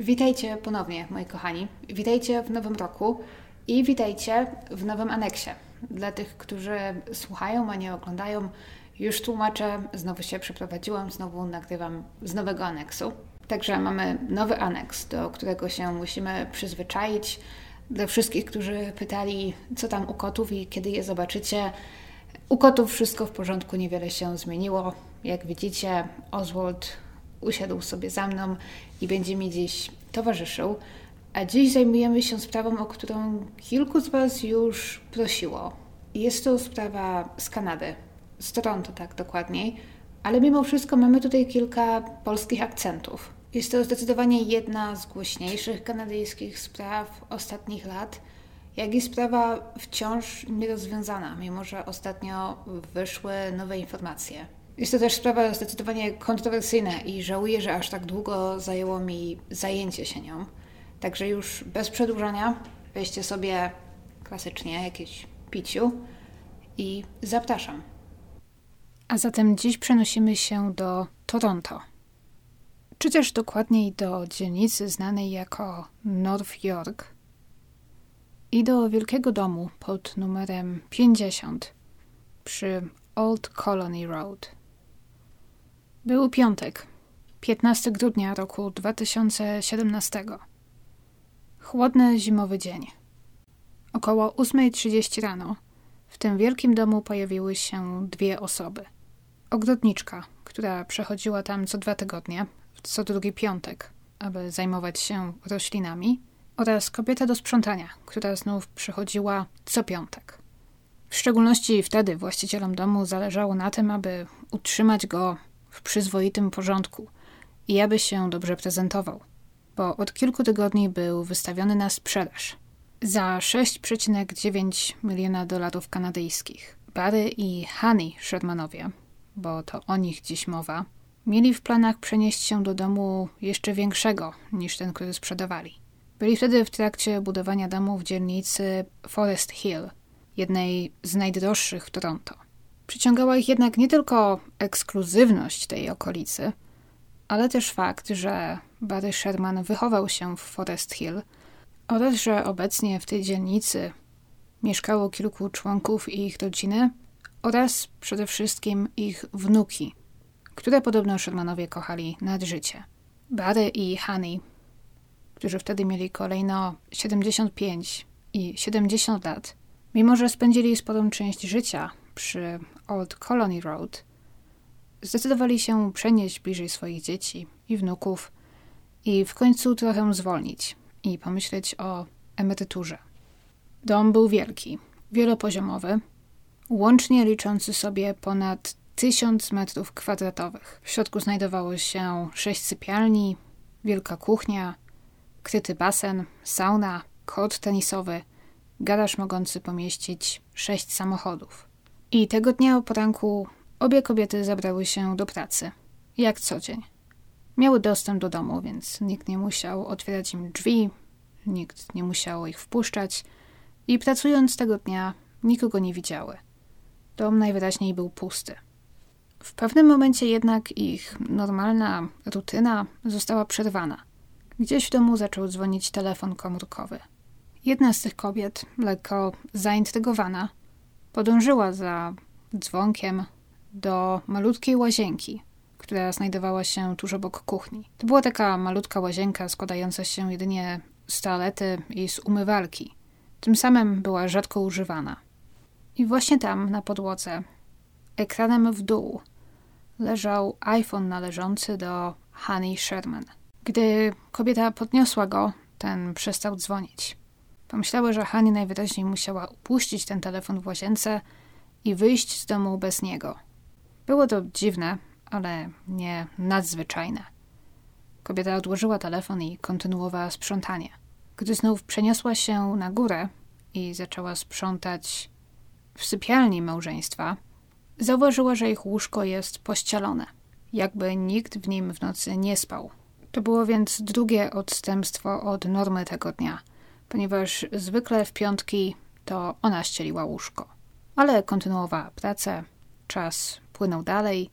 Witajcie ponownie, moi kochani. Witajcie w nowym roku i witajcie w nowym aneksie. Dla tych, którzy słuchają, a nie oglądają, już tłumaczę, znowu się przeprowadziłam, znowu nagrywam z nowego aneksu. Także mamy nowy aneks, do którego się musimy przyzwyczaić. Dla wszystkich, którzy pytali, co tam u kotów i kiedy je zobaczycie, u kotów wszystko w porządku, niewiele się zmieniło. Jak widzicie, Oswald usiadł sobie za mną i będzie mi dziś towarzyszył. A dziś zajmujemy się sprawą, o którą kilku z Was już prosiło. Jest to sprawa z Kanady, z Toronto tak dokładniej, ale mimo wszystko mamy tutaj kilka polskich akcentów. Jest to zdecydowanie jedna z głośniejszych kanadyjskich spraw ostatnich lat, jak i sprawa wciąż nierozwiązana, mimo że ostatnio wyszły nowe informacje. Jest to też sprawa zdecydowanie kontrowersyjna i żałuję, że aż tak długo zajęło mi zajęcie się nią. Także już bez przedłużania weźcie sobie klasycznie jakieś piciu i zapraszam. A zatem dziś przenosimy się do Toronto, czy też dokładniej do dzielnicy znanej jako North York i do wielkiego domu pod numerem 50 przy Old Colony Road. Był piątek, 15 grudnia roku 2017. Chłodny zimowy dzień. Około 8.30 rano w tym wielkim domu pojawiły się dwie osoby. Ogrodniczka, która przechodziła tam co dwa tygodnie, co drugi piątek, aby zajmować się roślinami, oraz kobieta do sprzątania, która znów przychodziła co piątek. W szczególności wtedy właścicielom domu zależało na tym, aby utrzymać go w przyzwoitym porządku i aby się dobrze prezentował, bo od kilku tygodni był wystawiony na sprzedaż za 6,9 miliona dolarów kanadyjskich. Barry i Honey Shermanowie, bo to o nich dziś mowa, mieli w planach przenieść się do domu jeszcze większego niż ten, który sprzedawali. Byli wtedy w trakcie budowania domu w dzielnicy Forest Hill, jednej z najdroższych w Toronto. Przyciągała ich jednak nie tylko ekskluzywność tej okolicy, ale też fakt, że Barry Sherman wychował się w Forest Hill oraz że obecnie w tej dzielnicy mieszkało kilku członków ich rodziny oraz przede wszystkim ich wnuki, które podobno Shermanowie kochali nad życie. Barry i Honey, którzy wtedy mieli kolejno 75 i 70 lat, mimo że spędzili sporą część życia przy Old Colony Road, zdecydowali się przenieść bliżej swoich dzieci i wnuków i w końcu trochę zwolnić i pomyśleć o emeryturze. Dom był wielki, wielopoziomowy, łącznie liczący sobie ponad tysiąc metrów kwadratowych. W środku znajdowało się sześć sypialni, wielka kuchnia, kryty basen, sauna, kort tenisowy, garaż mogący pomieścić sześć samochodów. I tego dnia o poranku obie kobiety zabrały się do pracy, jak co dzień. Miały dostęp do domu, więc nikt nie musiał otwierać im drzwi, nikt nie musiał ich wpuszczać i pracując tego dnia nikogo nie widziały. Dom najwyraźniej był pusty. W pewnym momencie jednak ich normalna rutyna została przerwana. Gdzieś w domu zaczął dzwonić telefon komórkowy. Jedna z tych kobiet, lekko zaintrygowana, podążyła za dzwonkiem do malutkiej łazienki, która znajdowała się tuż obok kuchni. To była taka malutka łazienka składająca się jedynie z toalety i z umywalki. Tym samym była rzadko używana. I właśnie tam, na podłodze, ekranem w dół, leżał iPhone należący do Honey Sherman. Gdy kobieta podniosła go, ten przestał dzwonić. Pomyślały, że Hani najwyraźniej musiała upuścić ten telefon w łazience i wyjść z domu bez niego. Było to dziwne, ale nie nadzwyczajne. Kobieta odłożyła telefon i kontynuowała sprzątanie. Gdy znów przeniosła się na górę i zaczęła sprzątać w sypialni małżeństwa, zauważyła, że ich łóżko jest pościelone, jakby nikt w nim w nocy nie spał. To było więc drugie odstępstwo od normy tego dnia – ponieważ zwykle w piątki to ona ścieliła łóżko. Ale kontynuowała pracę, czas płynął dalej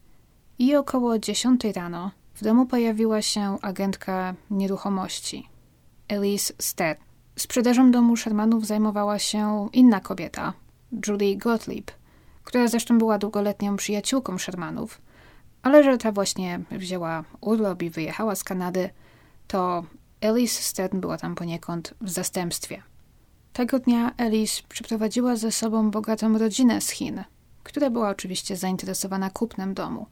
i około dziesiątej rano w domu pojawiła się agentka nieruchomości, Elise Stead. Sprzedażą domu Shermanów zajmowała się inna kobieta, Julie Gottlieb, która zresztą była długoletnią przyjaciółką Shermanów, ale że ta właśnie wzięła urlop i wyjechała z Kanady, to Elise Stead była tam poniekąd w zastępstwie. Tego dnia Elise przyprowadziła ze sobą bogatą rodzinę z Chin, która była oczywiście zainteresowana kupnem domu.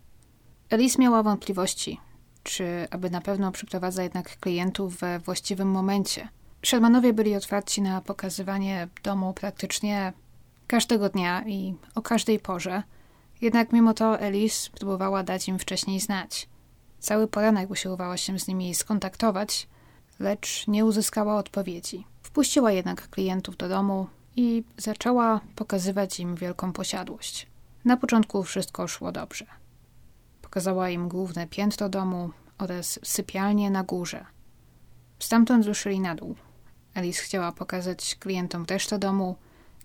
Elise miała wątpliwości, czy aby na pewno przyprowadza jednak klientów we właściwym momencie. Shermanowie byli otwarci na pokazywanie domu praktycznie każdego dnia i o każdej porze, jednak mimo to Elise próbowała dać im wcześniej znać. Cały poranek usiłowała się z nimi skontaktować, lecz nie uzyskała odpowiedzi. Wpuściła jednak klientów do domu i zaczęła pokazywać im wielką posiadłość. Na początku wszystko szło dobrze. Pokazała im główne piętro domu oraz sypialnię na górze. Stamtąd ruszyli na dół. Alice chciała pokazać klientom resztę domu,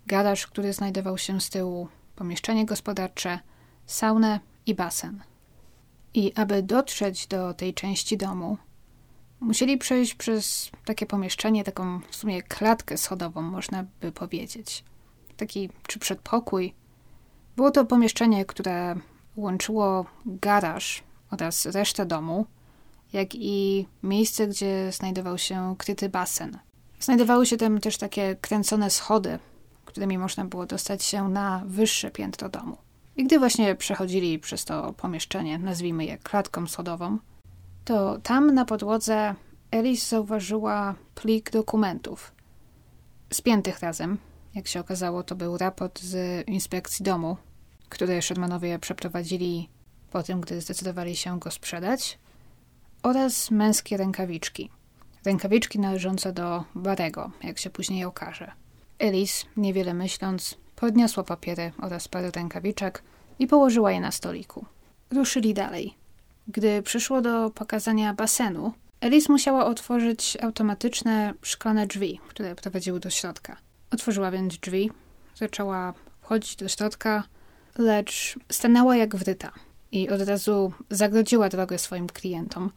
garaż, który znajdował się z tyłu, pomieszczenie gospodarcze, saunę i basen. I aby dotrzeć do tej części domu, musieli przejść przez takie pomieszczenie, taką w sumie klatkę schodową, można by powiedzieć. Taki czy przedpokój. Było to pomieszczenie, które łączyło garaż oraz resztę domu, jak i miejsce, gdzie znajdował się kryty basen. Znajdowały się tam też takie kręcone schody, którymi można było dostać się na wyższe piętro domu. I gdy właśnie przechodzili przez to pomieszczenie, nazwijmy je klatką schodową, to tam na podłodze Alice zauważyła plik dokumentów. Spiętych razem. Jak się okazało, to był raport z inspekcji domu, który Shermanowie przeprowadzili po tym, gdy zdecydowali się go sprzedać, oraz męskie rękawiczki. Rękawiczki należące do Barego, jak się później okaże. Elise, niewiele myśląc, podniosła papiery oraz parę rękawiczek i położyła je na stoliku. Ruszyli dalej. Gdy przyszło do pokazania basenu, Elise musiała otworzyć automatyczne szklane drzwi, które prowadziły do środka. Otworzyła więc drzwi, zaczęła wchodzić do środka, lecz stanęła jak wryta i od razu zagrodziła drogę swoim klientom,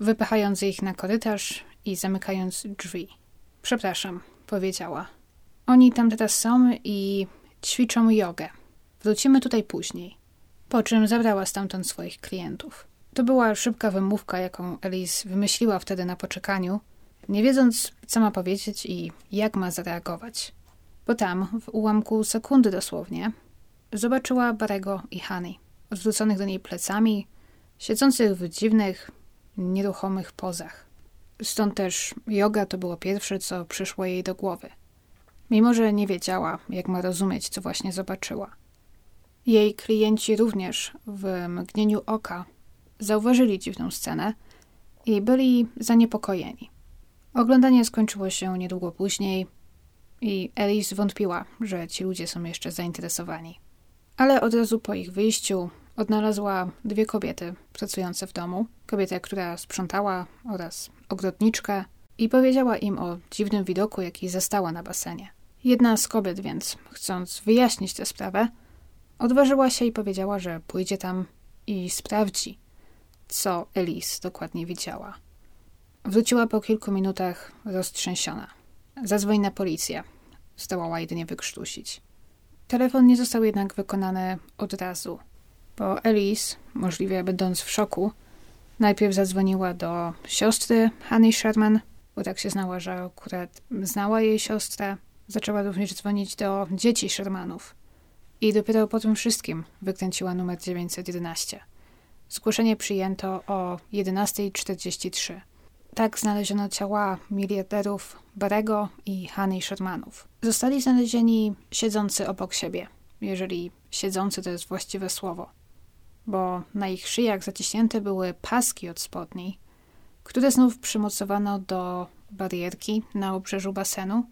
wypychając ich na korytarz i zamykając drzwi. Przepraszam, powiedziała. Oni tam teraz są i ćwiczą jogę. Wrócimy tutaj później. Po czym zabrała stamtąd swoich klientów. To była szybka wymówka, jaką Elise wymyśliła wtedy na poczekaniu, nie wiedząc, co ma powiedzieć i jak ma zareagować. Bo tam, w ułamku sekundy dosłownie, zobaczyła Barego i Honey, odwróconych do niej plecami, siedzących w dziwnych, nieruchomych pozach. Stąd też yoga to było pierwsze, co przyszło jej do głowy. Mimo, że nie wiedziała, jak ma rozumieć, co właśnie zobaczyła. Jej klienci również w mgnieniu oka zauważyli dziwną scenę i byli zaniepokojeni. Oglądanie skończyło się niedługo później i Alice wątpiła, że ci ludzie są jeszcze zainteresowani. Ale od razu po ich wyjściu odnalazła dwie kobiety pracujące w domu. Kobietę, która sprzątała oraz ogrodniczkę i powiedziała im o dziwnym widoku, jaki zastała na basenie. Jedna z kobiet więc, chcąc wyjaśnić tę sprawę, odważyła się i powiedziała, że pójdzie tam i sprawdzi, co Elise dokładnie widziała. Wróciła po kilku minutach roztrzęsiona. Zadzwoń na policję. Zdołała jedynie wykrztusić. Telefon nie został jednak wykonany od razu, bo Elise, możliwie będąc w szoku, najpierw zadzwoniła do siostry Honey Sherman, bo tak się znała, że akurat znała jej siostrę. Zaczęła również dzwonić do dzieci Shermanów. I dopiero po tym wszystkim wykręciła numer 911. Zgłoszenie przyjęto o 11.43. Tak znaleziono ciała miliarderów Barego i Honey Shermanów. Zostali znalezieni siedzący obok siebie, jeżeli siedzący to jest właściwe słowo, bo na ich szyjach zaciśnięte były paski od spodni, które znów przymocowano do barierki na obrzeżu basenu.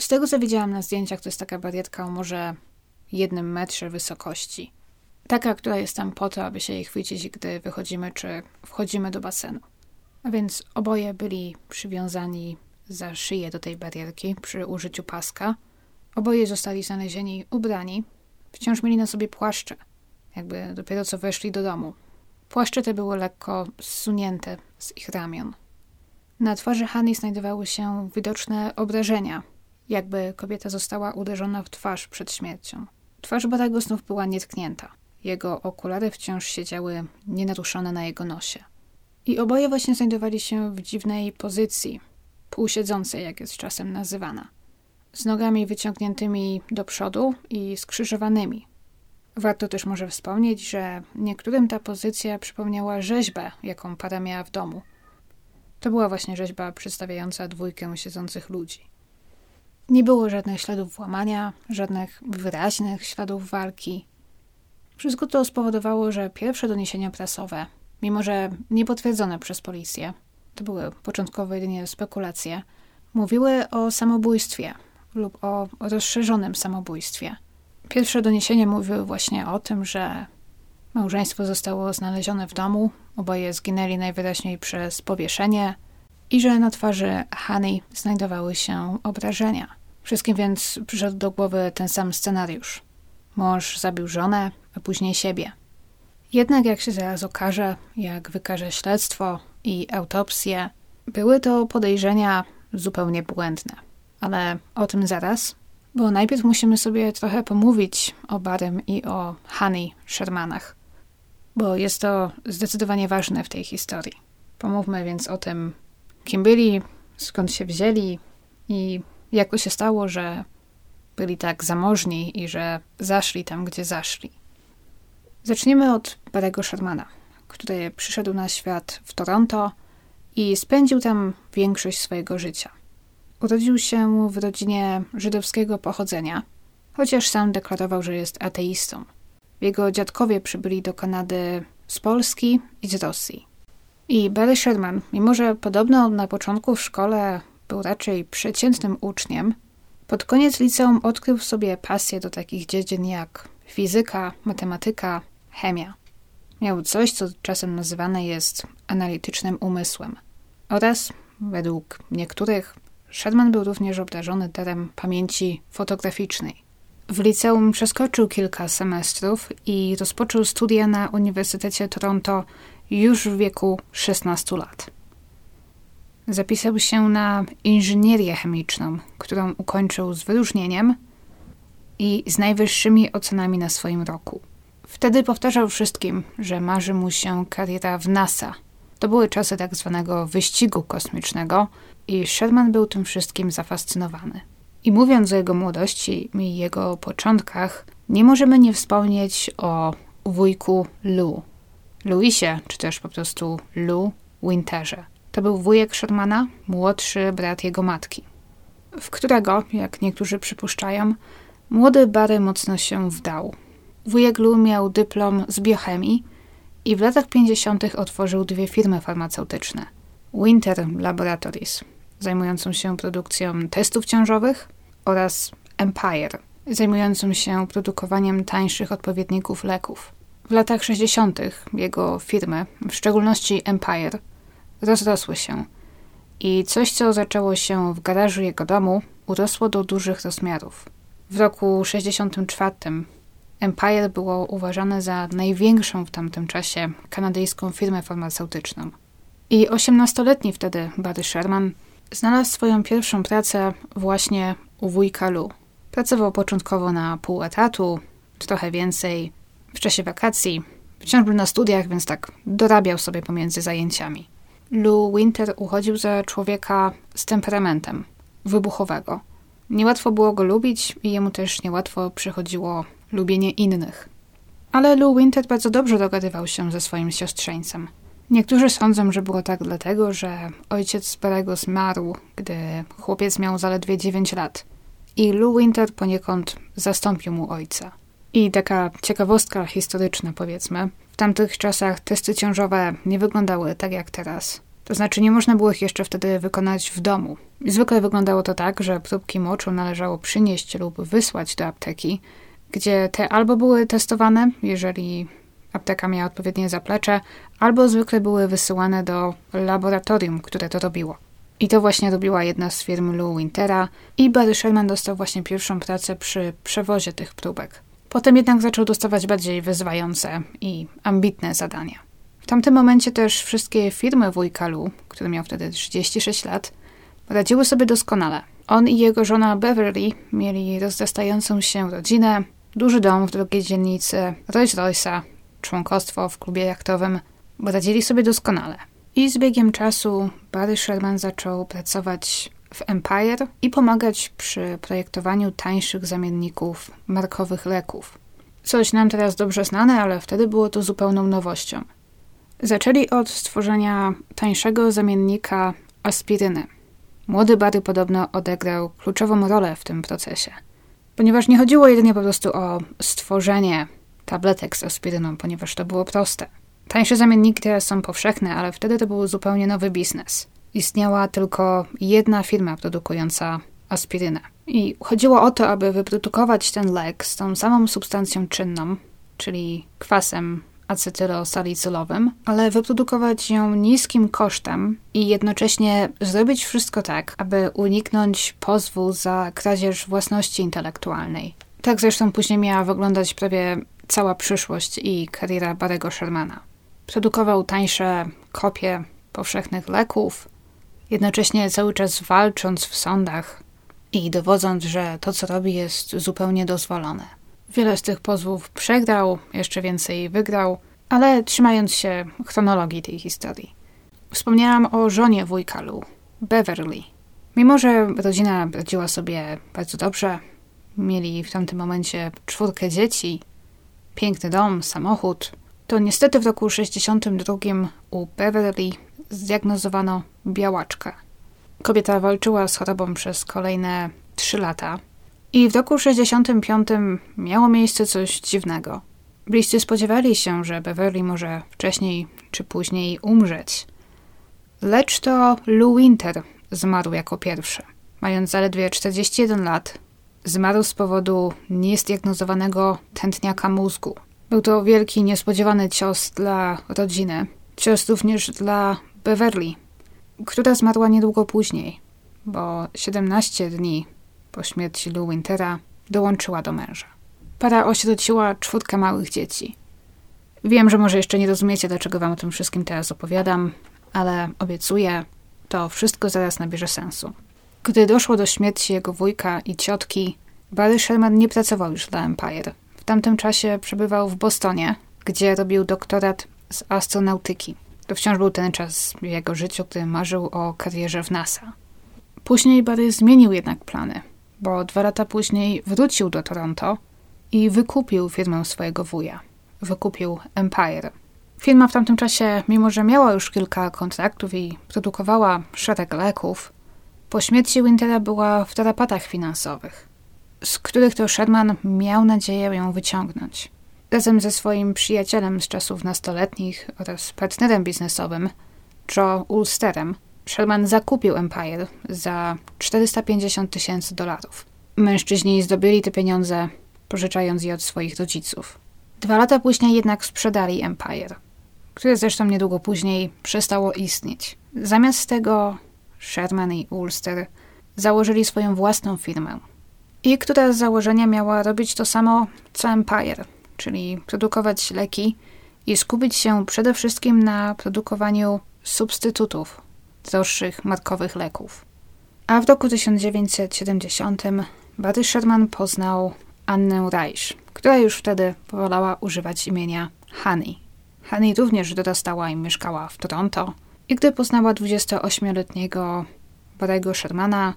Z tego co widziałam na zdjęciach, to jest taka barierka o może jednym metrze wysokości. Taka, która jest tam po to, aby się jej chwycić, gdy wychodzimy czy wchodzimy do basenu. A więc oboje byli przywiązani za szyję do tej barierki przy użyciu paska. Oboje zostali znalezieni ubrani. Wciąż mieli na sobie płaszcze, jakby dopiero co weszli do domu. Płaszcze te były lekko zsunięte z ich ramion. Na twarzy Hani znajdowały się widoczne obrażenia, jakby kobieta została uderzona w twarz przed śmiercią. Twarz Barego znów była nietknięta. Jego okulary wciąż siedziały nienaruszone na jego nosie. I oboje właśnie znajdowali się w dziwnej pozycji, półsiedzącej, jak jest czasem nazywana, z nogami wyciągniętymi do przodu i skrzyżowanymi. Warto też może wspomnieć, że niektórym ta pozycja przypomniała rzeźbę, jaką para miała w domu. To była właśnie rzeźba przedstawiająca dwójkę siedzących ludzi. Nie było żadnych śladów włamania, żadnych wyraźnych śladów walki. Wszystko to spowodowało, że pierwsze doniesienia prasowe, mimo że niepotwierdzone przez policję, to były początkowo jedynie spekulacje, mówiły o samobójstwie lub o rozszerzonym samobójstwie. Pierwsze doniesienia mówiły właśnie o tym, że małżeństwo zostało znalezione w domu, oboje zginęli najwyraźniej przez powieszenie i że na twarzy Hani znajdowały się obrażenia. Wszystkim więc przyszedł do głowy ten sam scenariusz. Mąż zabił żonę, a później siebie. Jednak jak się zaraz okaże, jak wykaże śledztwo i autopsje, były to podejrzenia zupełnie błędne. Ale o tym zaraz, bo najpierw musimy sobie trochę pomówić o Barym i o Honey Shermanach, bo jest to zdecydowanie ważne w tej historii. Pomówmy więc o tym, kim byli, skąd się wzięli i jak to się stało, że byli tak zamożni i że zaszli tam, gdzie zaszli. Zaczniemy od Barego Shermana, który przyszedł na świat w Toronto i spędził tam większość swojego życia. Urodził się w rodzinie żydowskiego pochodzenia, chociaż sam deklarował, że jest ateistą. Jego dziadkowie przybyli do Kanady z Polski i z Rosji. I Barry Sherman, mimo że podobno na początku w szkole był raczej przeciętnym uczniem, pod koniec liceum odkrył w sobie pasję do takich dziedzin jak fizyka, matematyka, chemia. Miał coś, co czasem nazywane jest analitycznym umysłem. Oraz, według niektórych, Sherman był również obdarzony darem pamięci fotograficznej. W liceum przeskoczył kilka semestrów i rozpoczął studia na Uniwersytecie Toronto już w wieku 16 lat. Zapisał się na inżynierię chemiczną, którą ukończył z wyróżnieniem i z najwyższymi ocenami na swoim roku. Wtedy powtarzał wszystkim, że marzy mu się kariera w NASA. To były czasy tak zwanego wyścigu kosmicznego i Sherman był tym wszystkim zafascynowany. I mówiąc o jego młodości i jego początkach, nie możemy nie wspomnieć o wujku Lou. Louisie, czy też po prostu Lou Winterze. To był wujek Shermana, młodszy brat jego matki, w którego, jak niektórzy przypuszczają, młody Barry mocno się wdał. Wujek Lou miał dyplom z biochemii i w latach 50. otworzył dwie firmy farmaceutyczne. Winter Laboratories, zajmującą się produkcją testów ciążowych oraz Empire, zajmującą się produkowaniem tańszych odpowiedników leków. W latach 60. jego firmy, w szczególności Empire, rozrosły się i coś, co zaczęło się w garażu jego domu, urosło do dużych rozmiarów. W roku 64 Empire było uważane za największą w tamtym czasie kanadyjską firmę farmaceutyczną. I 18-letni wtedy Barry Sherman znalazł swoją pierwszą pracę właśnie u wujka Lu. Pracował początkowo na pół etatu, trochę więcej w czasie wakacji. Wciąż był na studiach, więc tak dorabiał sobie pomiędzy zajęciami. Lou Winter uchodził za człowieka z temperamentem, wybuchowego. Niełatwo było go lubić i jemu też niełatwo przychodziło lubienie innych. Ale Lou Winter bardzo dobrze dogadywał się ze swoim siostrzeńcem. Niektórzy sądzą, że było tak dlatego, że ojciec Barego zmarł, gdy chłopiec miał zaledwie 9 lat. I Lou Winter poniekąd zastąpił mu ojca. I taka ciekawostka historyczna, powiedzmy. W tamtych czasach testy ciążowe nie wyglądały tak jak teraz. To znaczy, nie można było ich jeszcze wtedy wykonać w domu. Zwykle wyglądało to tak, że próbki moczu należało przynieść lub wysłać do apteki, gdzie te albo były testowane, jeżeli apteka miała odpowiednie zaplecze, albo zwykle były wysyłane do laboratorium, które to robiło. I to właśnie robiła jedna z firm Lou Wintera i Barry Sherman dostał właśnie pierwszą pracę przy przewozie tych próbek. Potem jednak zaczął dostawać bardziej wyzwające i ambitne zadania. W tamtym momencie też wszystkie firmy wujka Lu, który miał wtedy 36 lat, radziły sobie doskonale. On i jego żona Beverly mieli rozrastającą się rodzinę, duży dom w drugiej dzielnicy, Rolls Royce'a, członkostwo w klubie jachtowym. Radzili sobie doskonale. I z biegiem czasu Barry Sherman zaczął pracować w Empire i pomagać przy projektowaniu tańszych zamienników markowych leków. Coś nam teraz dobrze znane, ale wtedy było to zupełną nowością. Zaczęli od stworzenia tańszego zamiennika aspiryny. Młody Barry podobno odegrał kluczową rolę w tym procesie, ponieważ nie chodziło jedynie po prostu o stworzenie tabletek z aspiryną, ponieważ to było proste. Tańsze zamienniki teraz są powszechne, ale wtedy to był zupełnie nowy biznes. Istniała tylko jedna firma produkująca aspirynę. I chodziło o to, aby wyprodukować ten lek z tą samą substancją czynną, czyli kwasem acetylsalicylowym, ale wyprodukować ją niskim kosztem i jednocześnie zrobić wszystko tak, aby uniknąć pozwu za kradzież własności intelektualnej. Tak zresztą później miała wyglądać prawie cała przyszłość i kariera Barego Shermana. Produkował tańsze kopie powszechnych leków, jednocześnie cały czas walcząc w sądach i dowodząc, że to, co robi, jest zupełnie dozwolone. Wiele z tych pozwów przegrał, jeszcze więcej wygrał, ale trzymając się chronologii tej historii. Wspomniałam o żonie wujka Beverly. Mimo, że rodzina radziła sobie bardzo dobrze, mieli w tamtym momencie czwórkę dzieci, piękny dom, samochód, to niestety w roku 62 u Beverly zdiagnozowano białaczkę. Kobieta walczyła z chorobą przez kolejne trzy lata i w roku 65 miało miejsce coś dziwnego. Bliscy spodziewali się, że Beverly może wcześniej czy później umrzeć. Lecz to Lou Winter zmarł jako pierwszy. Mając zaledwie 41 lat, zmarł z powodu niezdiagnozowanego tętniaka mózgu. Był to wielki, niespodziewany cios dla rodziny. Cios również dla Beverly, która zmarła niedługo później, bo 17 dni po śmierci Lou Wintera dołączyła do męża. Para osierociła czwórkę małych dzieci. Wiem, że może jeszcze nie rozumiecie, dlaczego wam o tym wszystkim teraz opowiadam, ale obiecuję, to wszystko zaraz nabierze sensu. Gdy doszło do śmierci jego wujka i ciotki, Barry Sherman nie pracował już dla Empire. W tamtym czasie przebywał w Bostonie, gdzie robił doktorat z astronautyki. To wciąż był ten czas w jego życiu, gdy marzył o karierze w NASA. Później Barry zmienił jednak plany, bo dwa lata później wrócił do Toronto i wykupił firmę swojego wuja. Wykupił Empire. Firma w tamtym czasie, mimo że miała już kilka kontraktów i produkowała szereg leków, po śmierci Wintera była w tarapatach finansowych, z których to Sherman miał nadzieję ją wyciągnąć. Razem ze swoim przyjacielem z czasów nastoletnich oraz partnerem biznesowym, Joe Ulsterem, Sherman zakupił Empire za 450 tysięcy dolarów. Mężczyźni zdobyli te pieniądze, pożyczając je od swoich rodziców. Dwa lata później jednak sprzedali Empire, które zresztą niedługo później przestało istnieć. Zamiast tego Sherman i Ulster założyli swoją własną firmę. I która z założenia miała robić to samo co Empire, czyli produkować leki i skupić się przede wszystkim na produkowaniu substytutów droższych markowych leków. A w roku 1970 Barry Sherman poznał Annę Reich, która już wtedy powolała używać imienia Honey. Honey również dorastała i mieszkała w Toronto i gdy poznała 28-letniego Barry'ego Shermana,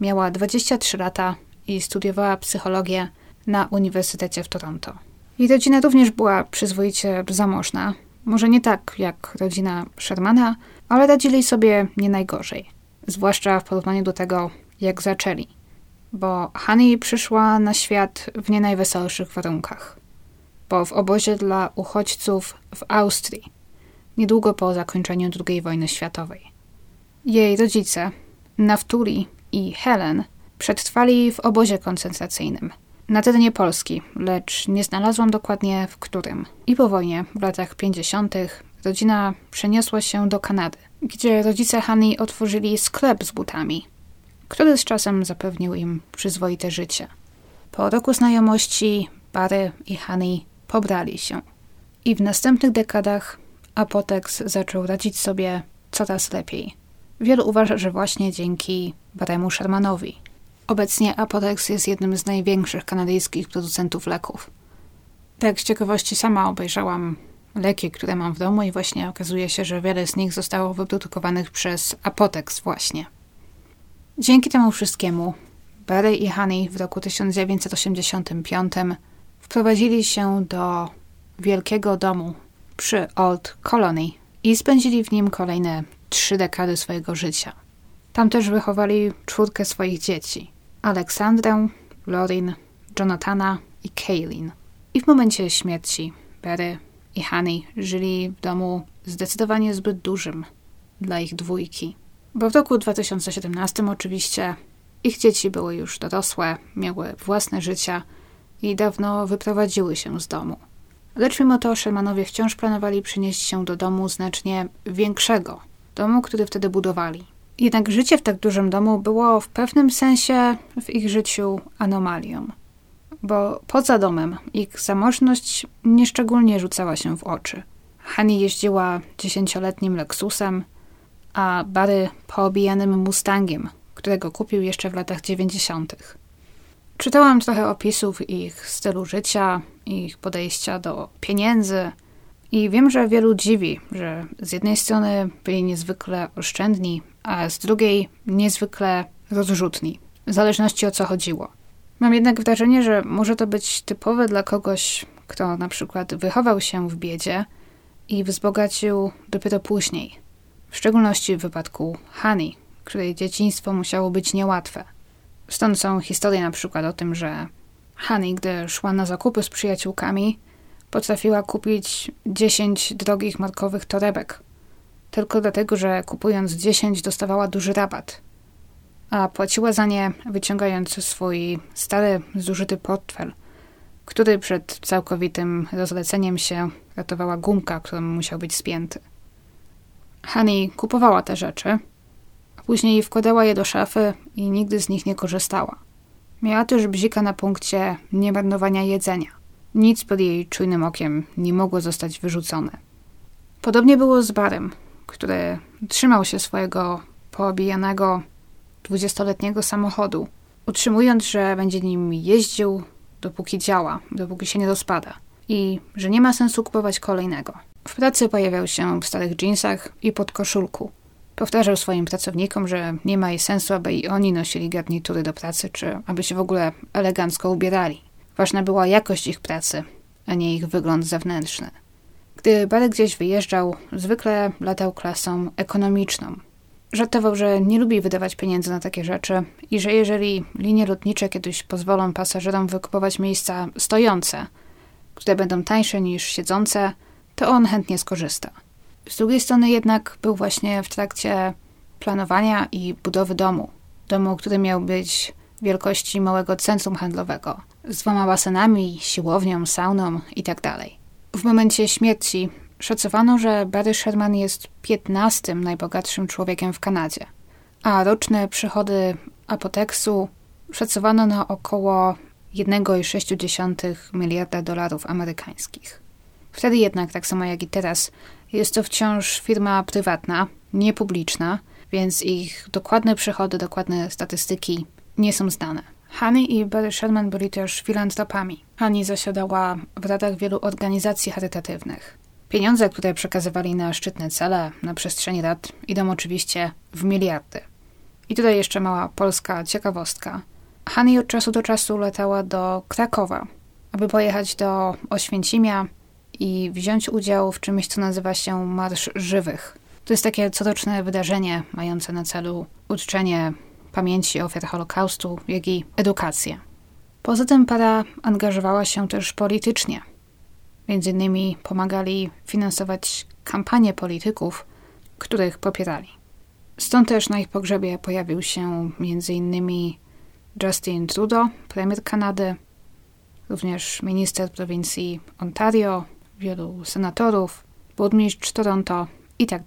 miała 23 lata i studiowała psychologię na Uniwersytecie w Toronto. Jej rodzina również była przyzwoicie zamożna. Może nie tak jak rodzina Shermana, ale radzili sobie nie najgorzej. Zwłaszcza w porównaniu do tego, jak zaczęli. Bo Honey przyszła na świat w nie najweselszych warunkach. Bo w obozie dla uchodźców w Austrii, niedługo po zakończeniu II wojny światowej. Jej rodzice, Naftuli i Helen, przetrwali w obozie koncentracyjnym – na terenie Polski, lecz nie znalazłam dokładnie w którym. I po wojnie, w latach 50., rodzina przeniosła się do Kanady, gdzie rodzice Hani otworzyli sklep z butami, który z czasem zapewnił im przyzwoite życie. Po roku znajomości Barry i Hani pobrali się. I w następnych dekadach Apotex zaczął radzić sobie coraz lepiej. Wielu uważa, że właśnie dzięki Baremu Shermanowi. Obecnie Apotex jest jednym z największych kanadyjskich producentów leków. Tak z ciekawości sama obejrzałam leki, które mam w domu i właśnie okazuje się, że wiele z nich zostało wyprodukowanych przez Apotex właśnie. Dzięki temu wszystkiemu Barry i Honey w roku 1985 wprowadzili się do wielkiego domu przy Old Colony i spędzili w nim kolejne trzy dekady swojego życia. Tam też wychowali czwórkę swoich dzieci: Aleksandrę, Lorin, Jonathana i Kaylin. I w momencie śmierci Barry i Honey żyli w domu zdecydowanie zbyt dużym dla ich dwójki. Bo w roku 2017 oczywiście ich dzieci były już dorosłe, miały własne życia i dawno wyprowadziły się z domu. Lecz mimo to Shermanowie wciąż planowali przynieść się do domu znacznie większego, domu, który wtedy budowali. Jednak życie w tak dużym domu było w pewnym sensie w ich życiu anomalią, bo poza domem ich zamożność nieszczególnie rzucała się w oczy. Hani jeździła dziesięcioletnim Lexusem, a Barry poobijanym Mustangiem, którego kupił jeszcze w latach dziewięćdziesiątych. Czytałam trochę opisów ich stylu życia, ich podejścia do pieniędzy i wiem, że wielu dziwi, że z jednej strony byli niezwykle oszczędni, a z drugiej niezwykle rozrzutni, w zależności o co chodziło. Mam jednak wrażenie, że może to być typowe dla kogoś, kto na przykład wychował się w biedzie i wzbogacił dopiero później. W szczególności w wypadku Hani, której dzieciństwo musiało być niełatwe. Stąd są historie na przykład o tym, że Hani, gdy szła na zakupy z przyjaciółkami, potrafiła kupić 10 drogich markowych torebek. Tylko dlatego, że kupując 10 dostawała duży rabat. A płaciła za nie wyciągając swój stary, zużyty portfel, który przed całkowitym rozleceniem się ratowała gumka, którą musiał być spięty. Hani kupowała te rzeczy, a później wkładała je do szafy i nigdy z nich nie korzystała. Miała też bzika na punkcie niemarnowania jedzenia. Nic pod jej czujnym okiem nie mogło zostać wyrzucone. Podobnie było z Barem, który trzymał się swojego poobijanego dwudziestoletniego samochodu, utrzymując, że będzie nim jeździł, dopóki działa, dopóki się nie rozpada i że nie ma sensu kupować kolejnego. W pracy pojawiał się w starych dżinsach i podkoszulku. Powtarzał swoim pracownikom, że nie ma jej sensu, aby i oni nosili garnitury do pracy, czy aby się w ogóle elegancko ubierali. Ważna była jakość ich pracy, a nie ich wygląd zewnętrzny. Gdy Barry gdzieś wyjeżdżał, zwykle latał klasą ekonomiczną. Żartował, że nie lubi wydawać pieniędzy na takie rzeczy i że jeżeli linie lotnicze kiedyś pozwolą pasażerom wykupować miejsca stojące, które będą tańsze niż siedzące, to on chętnie skorzysta. Z drugiej strony jednak był właśnie w trakcie planowania i budowy domu. Domu, który miał być wielkości małego centrum handlowego, z dwoma basenami, siłownią, sauną itd. Tak w momencie śmierci szacowano, że Barry Sherman jest 15 najbogatszym człowiekiem w Kanadzie, a roczne przychody Apoteksu szacowano na około 1,6 miliarda dolarów amerykańskich. Wtedy jednak, tak samo jak i teraz, jest to wciąż firma prywatna, niepubliczna, więc ich dokładne przychody, dokładne statystyki nie są znane. Honey i Barry Sherman byli też filantropami. Honey zasiadała w radach wielu organizacji charytatywnych. Pieniądze, które przekazywali na szczytne cele na przestrzeni lat, idą oczywiście w miliardy. I tutaj jeszcze mała polska ciekawostka. Honey od czasu do czasu latała do Krakowa, aby pojechać do Oświęcimia i wziąć udział w czymś, co nazywa się Marsz Żywych. To jest takie coroczne wydarzenie mające na celu uczczenie pamięci ofiar Holokaustu, jak i edukację. Poza tym para angażowała się też politycznie. Między innymi pomagali finansować kampanie polityków, których popierali. Stąd też na ich pogrzebie pojawił się innymi Justin Trudeau, premier Kanady, również minister prowincji Ontario, wielu senatorów, burmistrz Toronto i tak.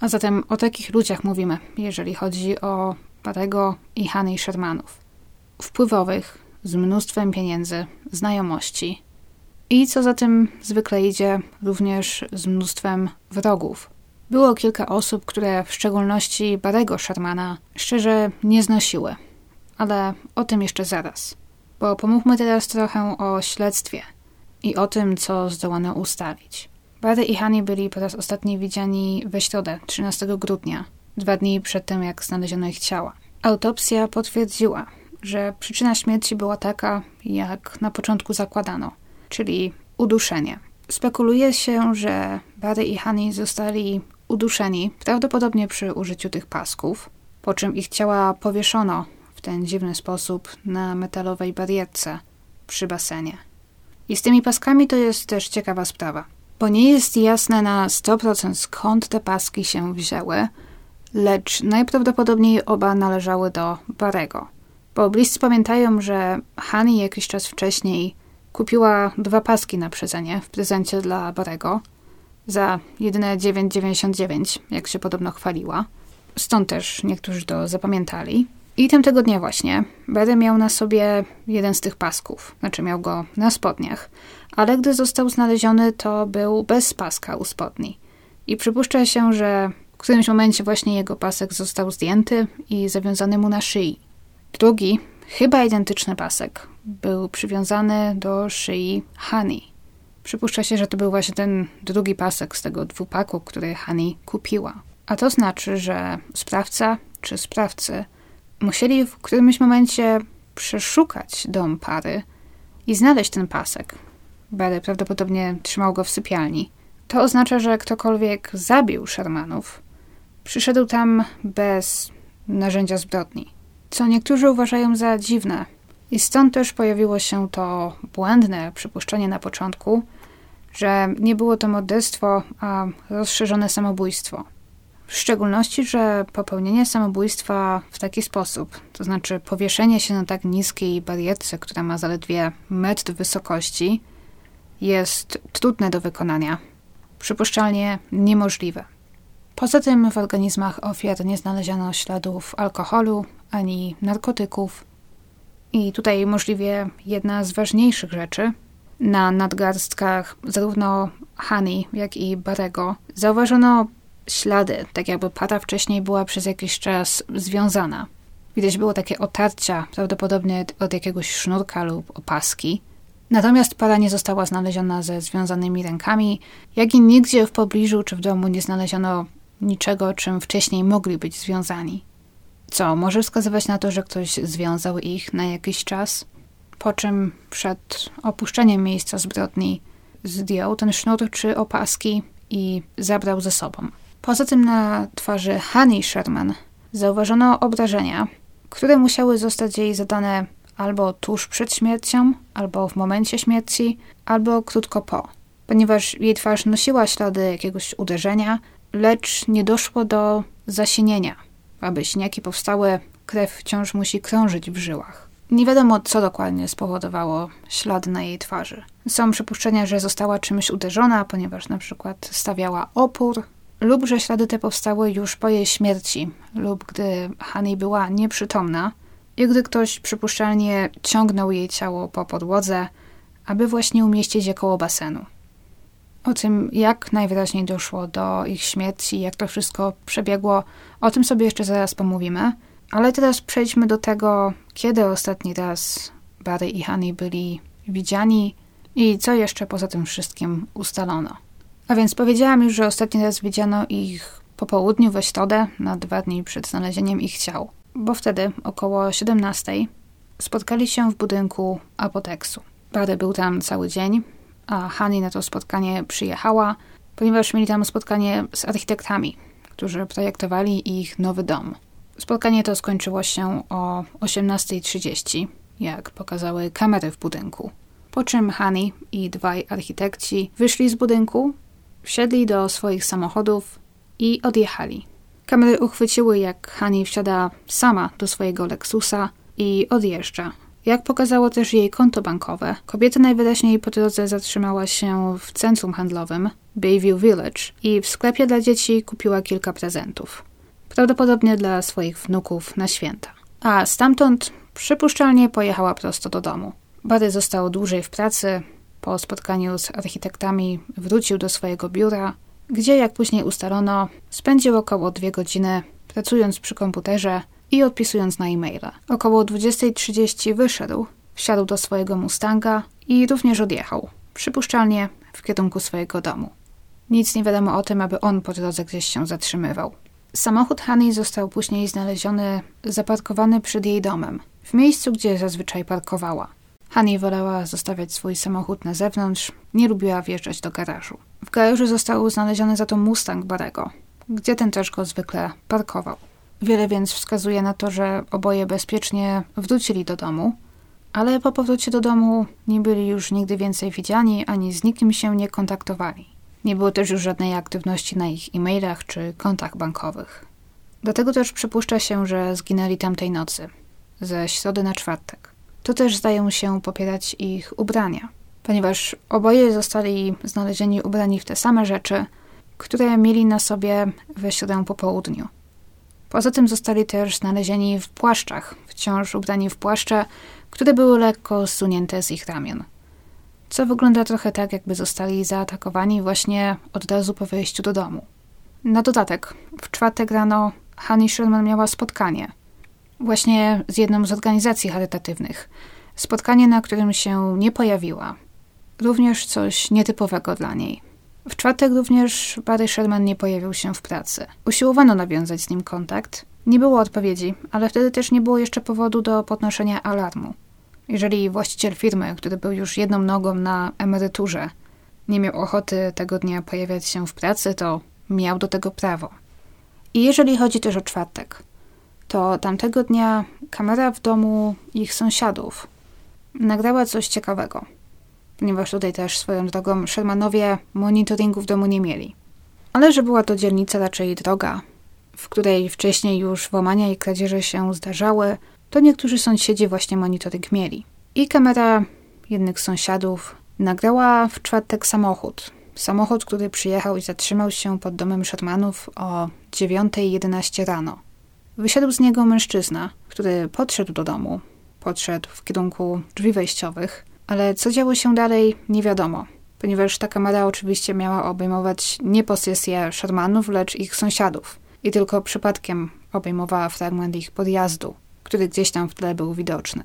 A zatem o takich ludziach mówimy, jeżeli chodzi o Parego i Hany Shermanów. Wpływowych, z mnóstwem pieniędzy, znajomości i co za tym zwykle idzie, również z mnóstwem wrogów. Było kilka osób, które w szczególności Barego Shermana szczerze nie znosiły, ale o tym jeszcze zaraz. Bo pomówmy teraz trochę o śledztwie i o tym, co zdołano ustalić. Barry i Honey byli po raz ostatni widziani we środę, 13 grudnia, dwa dni przed tym, jak znaleziono ich ciała. Autopsja potwierdziła, że przyczyna śmierci była taka, jak na początku zakładano, czyli uduszenie. Spekuluje się, że Barry i Honey zostali uduszeni, prawdopodobnie przy użyciu tych pasków, po czym ich ciała powieszono w ten dziwny sposób na metalowej barierce przy basenie. I z tymi paskami to jest też ciekawa sprawa, bo nie jest jasne na 100% skąd te paski się wzięły, lecz najprawdopodobniej oba należały do Barego. Bo bliscy pamiętają, że Hani jakiś czas wcześniej kupiła dwa paski na przedzenie w prezencie dla Barego za jedyne 9,99, jak się podobno chwaliła. Stąd też niektórzy to zapamiętali. I tamtego dnia właśnie Barry miał na sobie jeden z tych pasków, znaczy miał go na spodniach, ale gdy został znaleziony, to był bez paska u spodni. I przypuszcza się, że w którymś momencie właśnie jego pasek został zdjęty i zawiązany mu na szyi. Drugi, chyba identyczny pasek, był przywiązany do szyi Honey. Przypuszcza się, że to był właśnie ten drugi pasek z tego dwupaku, który Honey kupiła. A to znaczy, że sprawca czy sprawcy musieli w którymś momencie przeszukać dom pary i znaleźć ten pasek. Barry prawdopodobnie trzymał go w sypialni. To oznacza, że ktokolwiek zabił Shermanów, przyszedł tam bez narzędzia zbrodni, co niektórzy uważają za dziwne. I stąd też pojawiło się to błędne przypuszczenie na początku, że nie było to morderstwo, a rozszerzone samobójstwo. W szczególności, że popełnienie samobójstwa w taki sposób, to znaczy powieszenie się na tak niskiej barierce, która ma zaledwie metr wysokości, jest trudne do wykonania, przypuszczalnie niemożliwe. Poza tym w organizmach ofiar nie znaleziono śladów alkoholu ani narkotyków. I tutaj możliwie jedna z ważniejszych rzeczy. Na nadgarstkach zarówno Hani, jak i Barego zauważono ślady, tak jakby para wcześniej była przez jakiś czas związana. Widać było takie otarcia, prawdopodobnie od jakiegoś sznurka lub opaski. Natomiast para nie została znaleziona ze związanymi rękami, jak i nigdzie w pobliżu czy w domu nie znaleziono niczego, czym wcześniej mogli być związani. Co może wskazywać na to, że ktoś związał ich na jakiś czas, po czym przed opuszczeniem miejsca zbrodni zdjął ten sznur czy opaski i zabrał ze sobą. Poza tym na twarzy Honey Sherman zauważono obrażenia, które musiały zostać jej zadane albo tuż przed śmiercią, albo w momencie śmierci, albo krótko po, ponieważ jej twarz nosiła ślady jakiegoś uderzenia, lecz nie doszło do zasinienia. Aby śniaki powstały, krew wciąż musi krążyć w żyłach. Nie wiadomo, co dokładnie spowodowało ślady na jej twarzy. Są przypuszczenia, że została czymś uderzona, ponieważ na przykład stawiała opór, lub że ślady te powstały już po jej śmierci, lub gdy Honey była nieprzytomna i gdy ktoś przypuszczalnie ciągnął jej ciało po podłodze, aby właśnie umieścić je koło basenu. O tym, jak najwyraźniej doszło do ich śmierci, jak to wszystko przebiegło, o tym sobie jeszcze zaraz pomówimy. Ale teraz przejdźmy do tego, kiedy ostatni raz Barry i Honey byli widziani i co jeszcze poza tym wszystkim ustalono. A więc powiedziałam już, że ostatni raz widziano ich po południu we środę, na dwa dni przed znalezieniem ich ciał, bo wtedy około 17 spotkali się w budynku apoteksu. Barry był tam cały dzień, a Hani na to spotkanie przyjechała, ponieważ mieli tam spotkanie z architektami, którzy projektowali ich nowy dom. Spotkanie to skończyło się o 18.30, jak pokazały kamery w budynku. Po czym Hani i dwaj architekci wyszli z budynku Wsiedli do swoich samochodów i odjechali. Kamery uchwyciły, jak Hani wsiada sama do swojego Lexusa i odjeżdża. Jak pokazało też jej konto bankowe, kobieta najwyraźniej po drodze zatrzymała się w centrum handlowym Bayview Village i w sklepie dla dzieci kupiła kilka prezentów. Prawdopodobnie dla swoich wnuków na święta. A stamtąd przypuszczalnie pojechała prosto do domu. Barry został dłużej w pracy, po spotkaniu z architektami wrócił do swojego biura, gdzie, jak później ustalono, spędził około dwie godziny pracując przy komputerze i odpisując na e-maile. Około 20.30 wyszedł, wsiadł do swojego Mustanga i również odjechał, przypuszczalnie w kierunku swojego domu. Nic nie wiadomo o tym, aby on po drodze gdzieś się zatrzymywał. Samochód Hani został później znaleziony zaparkowany przed jej domem, w miejscu, gdzie zazwyczaj parkowała. Hani wolała zostawiać swój samochód na zewnątrz, nie lubiła wjeżdżać do garażu. W garażu został znaleziony za to Mustang Barego, gdzie ten też go zwykle parkował. Wiele więc wskazuje na to, że oboje bezpiecznie wrócili do domu, ale po powrocie do domu nie byli już nigdy więcej widziani ani z nikim się nie kontaktowali. Nie było też już żadnej aktywności na ich e-mailach czy kontach bankowych. Dlatego też przypuszcza się, że zginęli tamtej nocy, ze środy na czwartek. To też zdają się popierać ich ubrania, ponieważ oboje zostali znalezieni ubrani w te same rzeczy, które mieli na sobie we środę po południu. Poza tym zostali też znalezieni w płaszczach, wciąż ubrani w płaszcze, które były lekko zsunięte z ich ramion. Co wygląda trochę tak, jakby zostali zaatakowani właśnie od razu po wyjściu do domu. Na dodatek, w czwartek rano Honey Sherman miała spotkanie właśnie z jedną z organizacji charytatywnych. Spotkanie, na którym się nie pojawiła. Również coś nietypowego dla niej. W czwartek również Barry Sherman nie pojawił się w pracy. Usiłowano nawiązać z nim kontakt. Nie było odpowiedzi, ale wtedy też nie było jeszcze powodu do podnoszenia alarmu. Jeżeli właściciel firmy, który był już jedną nogą na emeryturze, nie miał ochoty tego dnia pojawiać się w pracy, to miał do tego prawo. I jeżeli chodzi też o czwartek, to tamtego dnia kamera w domu ich sąsiadów nagrała coś ciekawego ponieważ tutaj też swoją drogą Shermanowie monitoringu w domu nie mieli. Ale że była to dzielnica raczej droga, w której wcześniej już włamania i kradzieże się zdarzały, to niektórzy sąsiedzi właśnie monitoring mieli. I kamera jednych sąsiadów nagrała w czwartek samochód. Samochód, który przyjechał i zatrzymał się pod domem Shermanów o 9.11 rano. Wysiadł z niego mężczyzna, który podszedł do domu, podszedł w kierunku drzwi wejściowych, ale co działo się dalej, nie wiadomo, ponieważ ta kamera oczywiście miała obejmować nie posesję Shermanów, lecz ich sąsiadów. I tylko przypadkiem obejmowała fragment ich podjazdu, który gdzieś tam w tle był widoczny.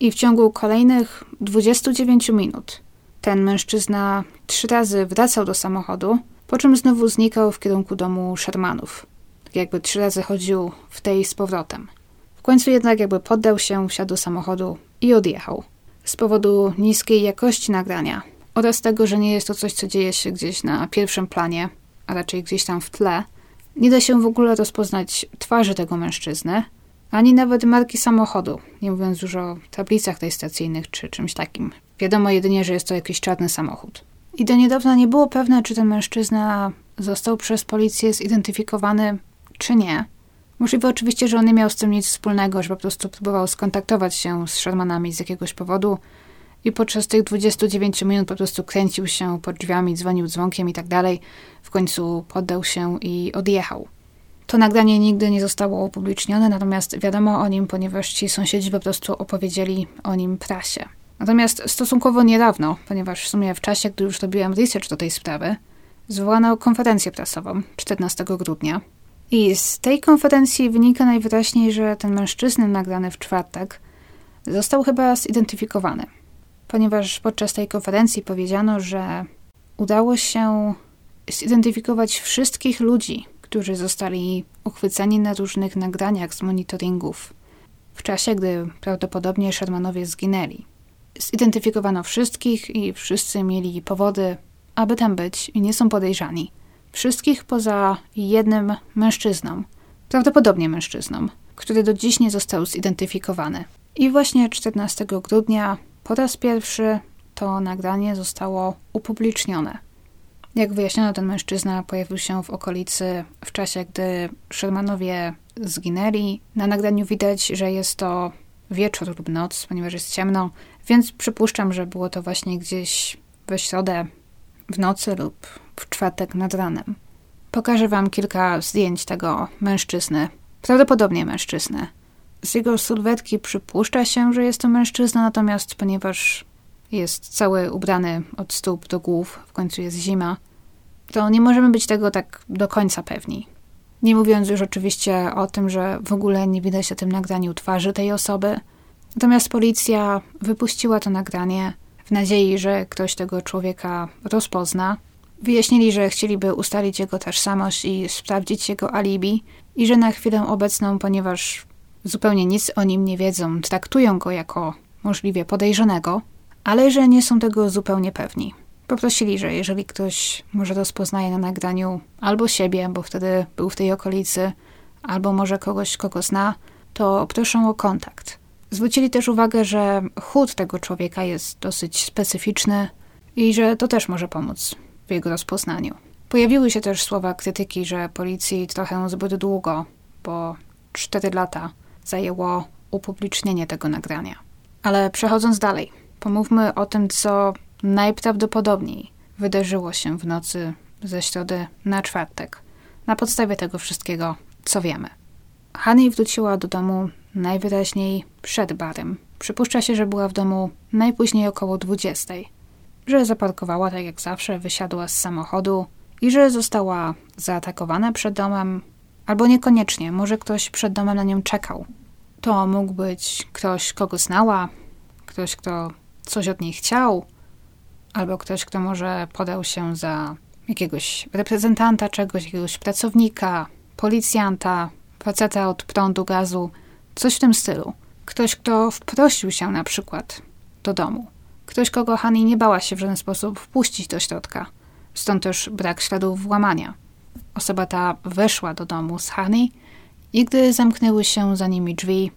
I w ciągu kolejnych 29 minut ten mężczyzna trzy razy wracał do samochodu, po czym znowu znikał w kierunku domu Shermanów. Tak jakby trzy razy chodził w tej z powrotem. W końcu jednak jakby poddał się, wsiadł do samochodu i odjechał z powodu niskiej jakości nagrania oraz tego, że nie jest to coś, co dzieje się gdzieś na pierwszym planie, a raczej gdzieś tam w tle, nie da się w ogóle rozpoznać twarzy tego mężczyzny, ani nawet marki samochodu, nie mówiąc już o tablicach rejestracyjnych czy czymś takim. Wiadomo jedynie, że jest to jakiś czarny samochód. I do niedawna nie było pewne, czy ten mężczyzna został przez policję zidentyfikowany, czy nie. Możliwe oczywiście, że on nie miał z tym nic wspólnego, że po prostu próbował skontaktować się z Shermanami z jakiegoś powodu i podczas tych 29 minut po prostu kręcił się pod drzwiami, dzwonił dzwonkiem i tak dalej. W końcu poddał się i odjechał. To nagranie nigdy nie zostało upublicznione, natomiast wiadomo o nim, ponieważ ci sąsiedzi po prostu opowiedzieli o nim prasie. Natomiast stosunkowo niedawno, ponieważ w sumie w czasie, gdy już robiłem research do tej sprawy, zwołano konferencję prasową 14 grudnia, i z tej konferencji wynika najwyraźniej, że ten mężczyzna nagrany w czwartek został chyba zidentyfikowany, ponieważ podczas tej konferencji powiedziano, że udało się zidentyfikować wszystkich ludzi, którzy zostali uchwyceni na różnych nagraniach z monitoringów w czasie, gdy prawdopodobnie Shermanowie zginęli. Zidentyfikowano wszystkich i wszyscy mieli powody, aby tam być i nie są podejrzani. Wszystkich poza jednym mężczyzną, prawdopodobnie mężczyzną, który do dziś nie został zidentyfikowany. I właśnie 14 grudnia po raz pierwszy to nagranie zostało upublicznione. Jak wyjaśniono, ten mężczyzna pojawił się w okolicy w czasie, gdy Shermanowie zginęli. Na nagraniu widać, że jest to wieczór lub noc, ponieważ jest ciemno, więc przypuszczam, że było to właśnie gdzieś we środę w nocy lub w czwartek nad ranem. Pokażę Wam kilka zdjęć tego mężczyzny, prawdopodobnie mężczyzny. Z jego sylwetki przypuszcza się, że jest to mężczyzna, natomiast ponieważ jest cały ubrany od stóp do głów, w końcu jest zima, to nie możemy być tego tak do końca pewni. Nie mówiąc już oczywiście o tym, że w ogóle nie widać na tym nagraniu twarzy tej osoby. Natomiast policja wypuściła to nagranie w nadziei, że ktoś tego człowieka rozpozna. Wyjaśnili, że chcieliby ustalić jego tożsamość i sprawdzić jego alibi, i że na chwilę obecną, ponieważ zupełnie nic o nim nie wiedzą, traktują go jako możliwie podejrzanego, ale że nie są tego zupełnie pewni. Poprosili, że jeżeli ktoś może rozpoznaje na nagraniu albo siebie, bo wtedy był w tej okolicy, albo może kogoś, kogo zna, to proszą o kontakt. Zwrócili też uwagę, że chód tego człowieka jest dosyć specyficzny i że to też może pomóc w jego rozpoznaniu. Pojawiły się też słowa krytyki, że policji trochę zbyt długo, bo 4 lata zajęło upublicznienie tego nagrania. Ale przechodząc dalej, pomówmy o tym, co najprawdopodobniej wydarzyło się w nocy ze środy na czwartek, na podstawie tego wszystkiego, co wiemy. Honey wróciła do domu najwyraźniej przed barem. Przypuszcza się, że była w domu najpóźniej około 20. Że zaparkowała tak jak zawsze, wysiadła z samochodu i że została zaatakowana przed domem, albo niekoniecznie, może ktoś przed domem na nią czekał. To mógł być ktoś, kogo znała, ktoś, kto coś od niej chciał, albo ktoś, kto może podał się za jakiegoś reprezentanta czegoś, jakiegoś pracownika, policjanta, faceta od prądu, gazu, coś w tym stylu. Ktoś, kto wprosił się na przykład do domu. Ktoś, kogo Hani nie bała się w żaden sposób wpuścić do środka. Stąd też brak śladów włamania. Osoba ta weszła do domu z Hani i gdy zamknęły się za nimi drzwi,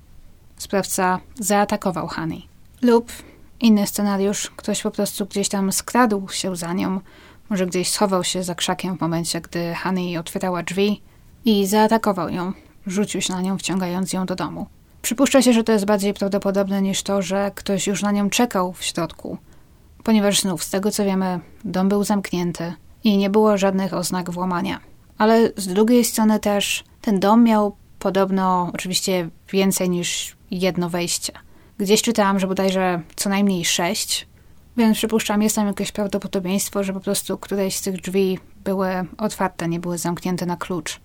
sprawca zaatakował Hani. Lub inny scenariusz, ktoś po prostu gdzieś tam skradł się za nią, może gdzieś schował się za krzakiem w momencie, gdy Hani otwierała drzwi i zaatakował ją, rzucił się na nią, wciągając ją do domu. Przypuszcza się, że to jest bardziej prawdopodobne niż to, że ktoś już na nią czekał w środku, ponieważ znów, z tego co wiemy, dom był zamknięty i nie było żadnych oznak włamania. Ale z drugiej strony też ten dom miał podobno oczywiście więcej niż jedno wejście. Gdzieś czytałam, że bodajże co najmniej sześć, więc przypuszczam, jest tam jakieś prawdopodobieństwo, że po prostu któreś z tych drzwi były otwarte, nie były zamknięte na klucz.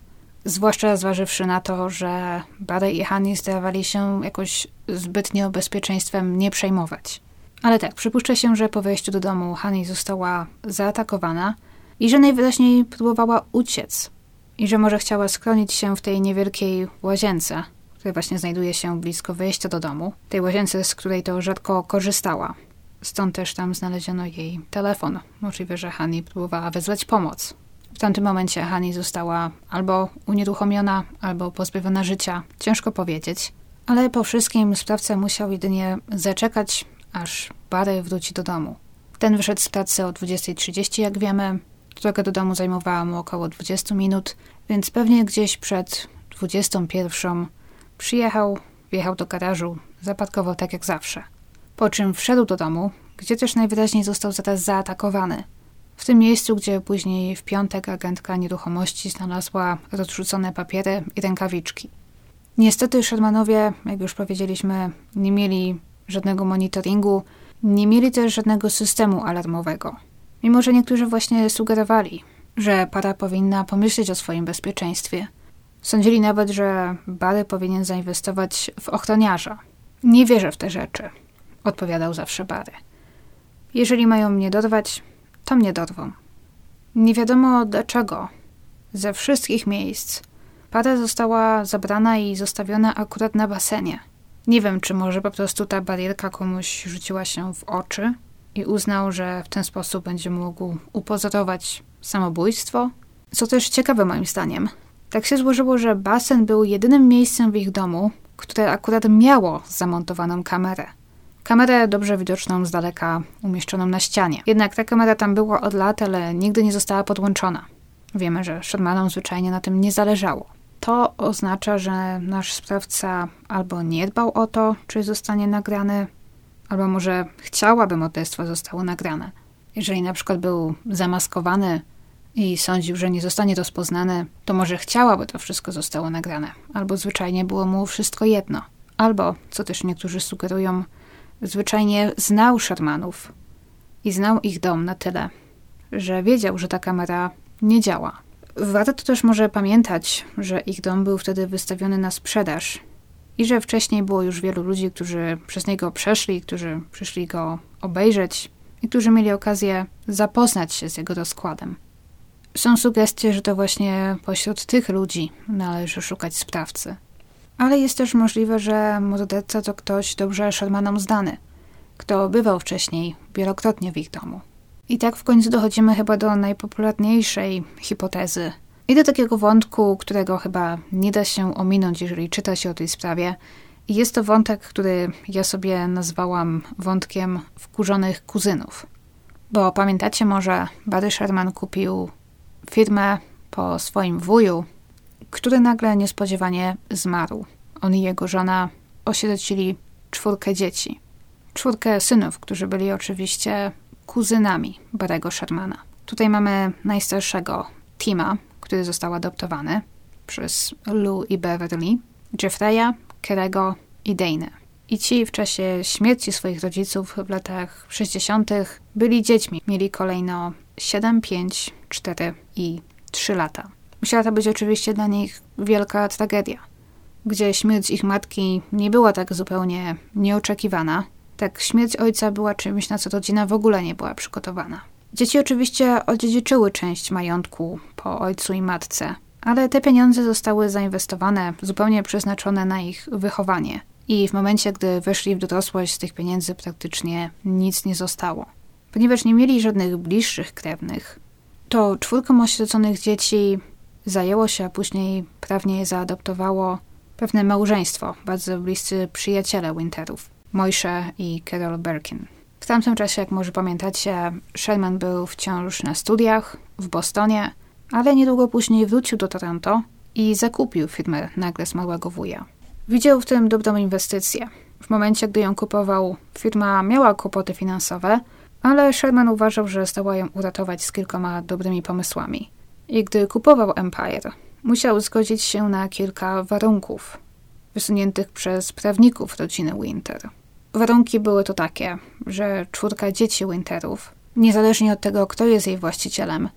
Zwłaszcza zważywszy na to, że Barry i Hani zdawali się jakoś zbytnio bezpieczeństwem nie przejmować. Ale tak, przypuszcza się, że po wejściu do domu Hani została zaatakowana i że najwyraźniej próbowała uciec. I że może chciała skronić się w tej niewielkiej łazience, która właśnie znajduje się blisko wejścia do domu. Tej łazience, z której to rzadko korzystała. Stąd też tam znaleziono jej telefon. Możliwe, że Hani próbowała wezwać pomoc. W tamtym momencie Hani została albo unieruchomiona, albo pozbawiona życia. Ciężko powiedzieć. Ale po wszystkim sprawca musiał jedynie zaczekać, aż Barry wróci do domu. Ten wyszedł z pracy o 20.30, jak wiemy. Droga do domu zajmowała mu około 20 minut, więc pewnie gdzieś przed 21 przyjechał, wjechał do garażu, zaparkował tak jak zawsze. Po czym wszedł do domu, gdzie też najwyraźniej został zaraz zaatakowany. W tym miejscu, gdzie później w piątek agentka nieruchomości znalazła rozrzucone papiery i rękawiczki. Niestety Shermanowie, jak już powiedzieliśmy, nie mieli żadnego monitoringu, nie mieli też żadnego systemu alarmowego. Mimo, że niektórzy właśnie sugerowali, że para powinna pomyśleć o swoim bezpieczeństwie. Sądzili nawet, że Barry powinien zainwestować w ochroniarza. Nie wierzę w te rzeczy, odpowiadał zawsze Barry. Jeżeli mają mnie dorwać, to mnie dorwą. Nie wiadomo dlaczego. Ze wszystkich miejsc para została zabrana i zostawiona akurat na basenie. Nie wiem, czy może po prostu ta barierka komuś rzuciła się w oczy i uznał, że w ten sposób będzie mógł upozorować samobójstwo. Co też ciekawe moim zdaniem. Tak się złożyło, że basen był jedynym miejscem w ich domu, które akurat miało zamontowaną kamerę. Kamerę dobrze widoczną z daleka, umieszczoną na ścianie. Jednak ta kamera tam była od lat, ale nigdy nie została podłączona. Wiemy, że Shermanom zwyczajnie na tym nie zależało. To oznacza, że nasz sprawca albo nie dbał o to, czy zostanie nagrany, albo może chciał, aby morderstwo zostało nagrane. Jeżeli na przykład był zamaskowany i sądził, że nie zostanie rozpoznany, to może chciał, aby to wszystko zostało nagrane, albo zwyczajnie było mu wszystko jedno. Albo, co też niektórzy sugerują, zwyczajnie znał Shermanów i znał ich dom na tyle, że wiedział, że ta kamera nie działa. Warto też może pamiętać, że ich dom był wtedy wystawiony na sprzedaż i że wcześniej było już wielu ludzi, którzy przez niego przeszli, którzy przyszli go obejrzeć i którzy mieli okazję zapoznać się z jego rozkładem. Są sugestie, że to właśnie pośród tych ludzi należy szukać sprawcy. Ale jest też możliwe, że morderca to ktoś dobrze Shermanom znany, kto bywał wcześniej wielokrotnie w ich domu. I tak w końcu dochodzimy chyba do najpopularniejszej hipotezy i do takiego wątku, którego chyba nie da się ominąć, jeżeli czyta się o tej sprawie. I jest to wątek, który ja sobie nazwałam wątkiem wkurzonych kuzynów. Bo pamiętacie może, Barry Sherman kupił firmę po swoim wuju, który nagle niespodziewanie zmarł. On i jego żona osierocili czwórkę dzieci. Czwórkę synów, którzy byli oczywiście kuzynami Barego Shermana. Tutaj mamy najstarszego Tima, który został adoptowany przez Lou i Beverly, Jeffreya, Kerego i Dane. I ci w czasie śmierci swoich rodziców w latach 60. byli dziećmi. Mieli kolejno 7, 5, 4 i 3 lata. Musiała to być oczywiście dla nich wielka tragedia, gdzie śmierć ich matki nie była tak zupełnie nieoczekiwana, tak śmierć ojca była czymś, na co rodzina w ogóle nie była przygotowana. Dzieci oczywiście odziedziczyły część majątku po ojcu i matce, ale te pieniądze zostały zainwestowane, zupełnie przeznaczone na ich wychowanie. I w momencie, gdy weszli w dorosłość, z tych pieniędzy praktycznie nic nie zostało. Ponieważ nie mieli żadnych bliższych krewnych, to czwórkom oświeconych dzieci zajęło się, a później prawnie zaadoptowało pewne małżeństwo, bardzo bliscy przyjaciele Winterów, Moishe i Carol Berkin. W tamtym czasie, jak może pamiętacie, Sherman był wciąż na studiach w Bostonie, ale niedługo później wrócił do Toronto i zakupił firmę nagle zmarłego wuja. Widział w tym dobrą inwestycję. W momencie, gdy ją kupował, firma miała kłopoty finansowe, ale Sherman uważał, że zdoła ją uratować z kilkoma dobrymi pomysłami. I gdy kupował Empire, musiał zgodzić się na kilka warunków wysuniętych przez prawników rodziny Winter. Warunki były to takie, że czwórka dzieci Winterów, niezależnie od tego, kto jest jej właścicielem,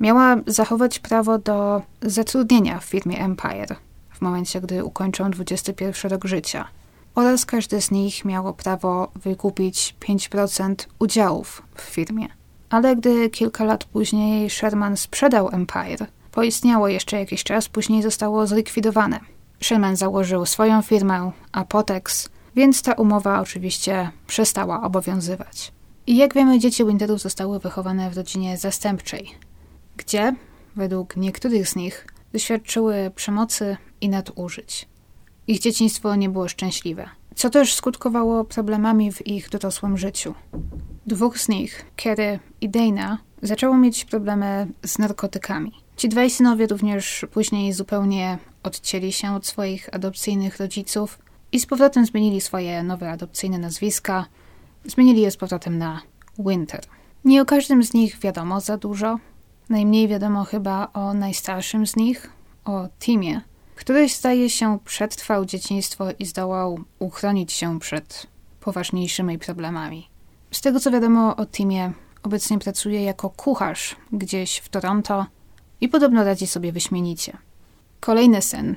miała zachować prawo do zatrudnienia w firmie Empire w momencie, gdy ukończą 21 rok życia. Oraz każdy z nich miało prawo wykupić 5% udziałów w firmie. Ale gdy kilka lat później Sherman sprzedał Empire, poistniało jeszcze jakiś czas, później zostało zlikwidowane. Sherman założył swoją firmę, Apotex, więc ta umowa oczywiście przestała obowiązywać. I jak wiemy, dzieci Winterów zostały wychowane w rodzinie zastępczej, gdzie, według niektórych z nich, doświadczyły przemocy i nadużyć. Ich dzieciństwo nie było szczęśliwe, co też skutkowało problemami w ich dorosłym życiu. Dwóch z nich, Kerry i Dana, zaczęło mieć problemy z narkotykami. Ci dwaj synowie również później zupełnie odcięli się od swoich adopcyjnych rodziców i z powrotem zmienili swoje nowe adopcyjne nazwiska. Zmienili je z powrotem na Winter. Nie o każdym z nich wiadomo za dużo. Najmniej wiadomo chyba o najstarszym z nich, o Timie, który zdaje się przetrwał dzieciństwo i zdołał uchronić się przed poważniejszymi problemami. Z tego co wiadomo o Timie, obecnie pracuje jako kucharz gdzieś w Toronto i podobno radzi sobie wyśmienicie. Kolejny syn,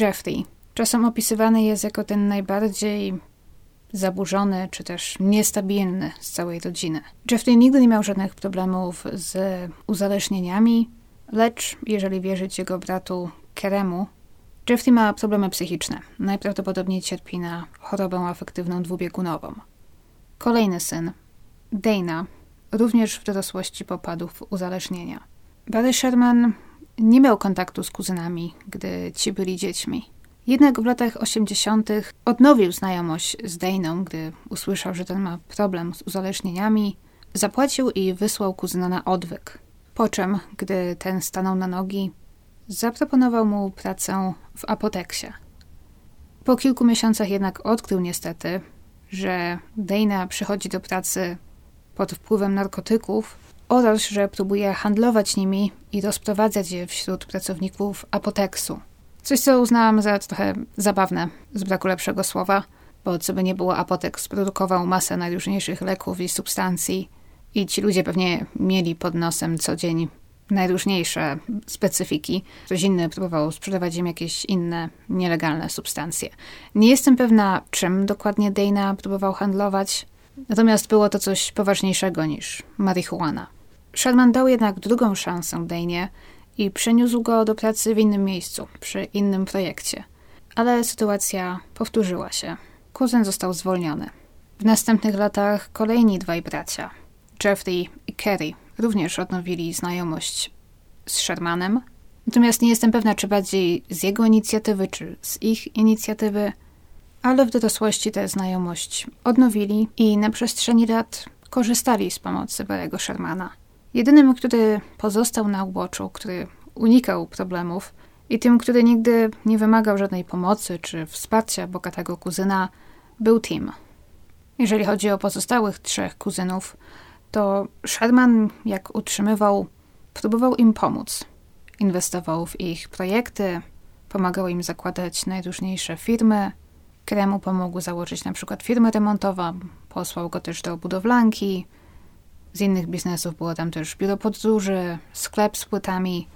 Jeffrey, czasem opisywany jest jako ten najbardziej zaburzony czy też niestabilny z całej rodziny. Jeffrey nigdy nie miał żadnych problemów z uzależnieniami, lecz jeżeli wierzyć jego bratu Keremu, Jeffrey ma problemy psychiczne. Najprawdopodobniej cierpi na chorobę afektywną dwubiegunową. Kolejny syn, Dana, również w dorosłości popadł w uzależnienia. Barry Sherman nie miał kontaktu z kuzynami, gdy ci byli dziećmi. Jednak w latach 80. odnowił znajomość z Daną, gdy usłyszał, że ten ma problem z uzależnieniami. Zapłacił i wysłał kuzyna na odwyk. Po czym, gdy ten stanął na nogi, zaproponował mu pracę w apoteksie. Po kilku miesiącach jednak odkrył niestety, że Dana przychodzi do pracy pod wpływem narkotyków oraz, że próbuje handlować nimi i rozprowadzać je wśród pracowników apoteksu. Coś, co uznałam za trochę zabawne, z braku lepszego słowa. bo co by nie było, apotek sprodukował masę najróżniejszych leków i substancji i ci ludzie pewnie mieli pod nosem co dzień najróżniejsze specyfiki. Ktoś inny próbował sprzedawać im jakieś inne nielegalne substancje. Nie jestem pewna, czym dokładnie Dana próbował handlować, natomiast było to coś poważniejszego niż marihuana. Sherman dał jednak drugą szansę Danie i przeniósł go do pracy w innym miejscu, przy innym projekcie. Ale sytuacja powtórzyła się. Kuzyn został zwolniony. W następnych latach kolejni dwaj bracia, Jeffrey i Kerry, również odnowili znajomość z Shermanem. Natomiast nie jestem pewna, czy bardziej z jego inicjatywy, czy z ich inicjatywy, ale w dorosłości tę znajomość odnowili i na przestrzeni lat korzystali z pomocy Barry'ego Shermana. Jedynym, który pozostał na uboczu, który unikał problemów i tym, który nigdy nie wymagał żadnej pomocy czy wsparcia bogatego kuzyna, był Tim. Jeżeli chodzi o pozostałych trzech kuzynów, to Sherman, jak utrzymywał, próbował im pomóc. Inwestował w ich projekty, pomagał im zakładać najróżniejsze firmy. Kremu pomógł założyć na przykład firmę remontową, posłał go też do budowlanki. Z innych biznesów było tam też biuro podróży, sklep z płytami.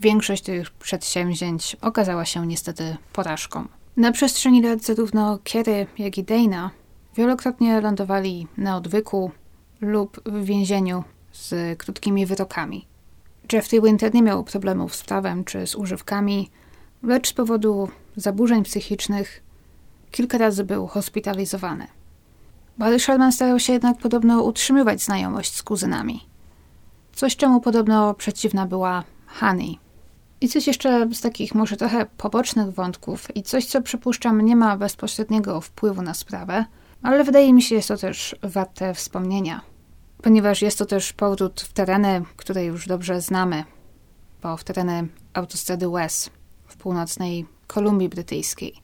Większość tych przedsięwzięć okazała się niestety porażką. Na przestrzeni lat zarówno Kerry, jak i Dana wielokrotnie lądowali na odwyku, lub w więzieniu z krótkimi wyrokami. Jeffrey Winter nie miał problemów z prawem czy z używkami, lecz z powodu zaburzeń psychicznych kilka razy był hospitalizowany. Barry Sherman starał się jednak podobno utrzymywać znajomość z kuzynami. Coś, czemu podobno przeciwna była Honey. I coś jeszcze z takich może trochę pobocznych wątków i coś, co przypuszczam nie ma bezpośredniego wpływu na sprawę – ale wydaje mi się, jest to też warte wspomnienia, ponieważ jest to też powrót w tereny, które już dobrze znamy, bo w tereny autostrady West w północnej Kolumbii Brytyjskiej,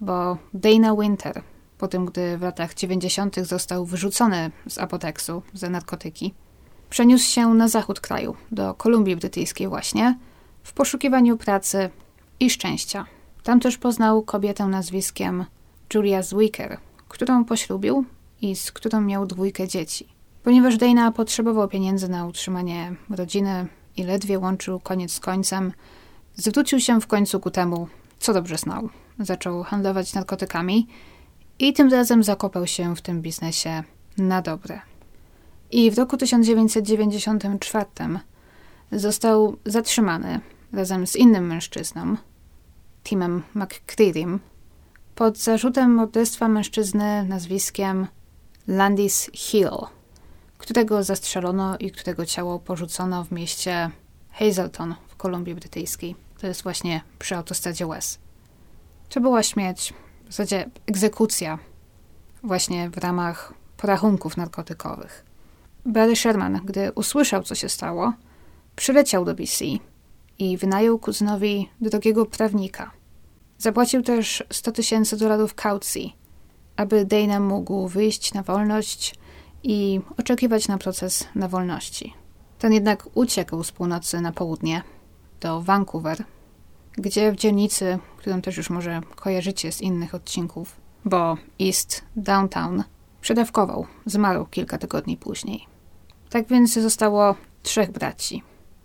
bo Dana Winter, po tym gdy w latach 90. został wyrzucony z apoteksu za narkotyki, przeniósł się na zachód kraju, do Kolumbii Brytyjskiej właśnie, w poszukiwaniu pracy i szczęścia. Tam też poznał kobietę nazwiskiem Julia Zwicker, którą poślubił i z którą miał dwójkę dzieci. Ponieważ Dana potrzebował pieniędzy na utrzymanie rodziny i ledwie łączył koniec z końcem, zwrócił się w końcu ku temu, co dobrze znał. Zaczął handlować narkotykami i tym razem zakopał się w tym biznesie na dobre. I w roku 1994 został zatrzymany razem z innym mężczyzną, Timem McCrearym, pod zarzutem morderstwa mężczyzny nazwiskiem Landis Hill, którego zastrzelono i którego ciało porzucono w mieście Hazleton w Kolumbii Brytyjskiej. To jest właśnie przy autostradzie West. To była śmierć, w zasadzie egzekucja, właśnie w ramach porachunków narkotykowych. Barry Sherman, gdy usłyszał, co się stało, przyleciał do BC i wynajął kuzynowi drogiego prawnika – Zapłacił też 100 tysięcy dolarów kaucji, aby Dana mógł wyjść na wolność i oczekiwać na proces na wolności. Ten jednak uciekł z północy na południe do Vancouver, gdzie w dzielnicy, którą też już może kojarzycie z innych odcinków, bo East Downtown, przedawkował, zmarł kilka tygodni później. Tak więc zostało trzech braci: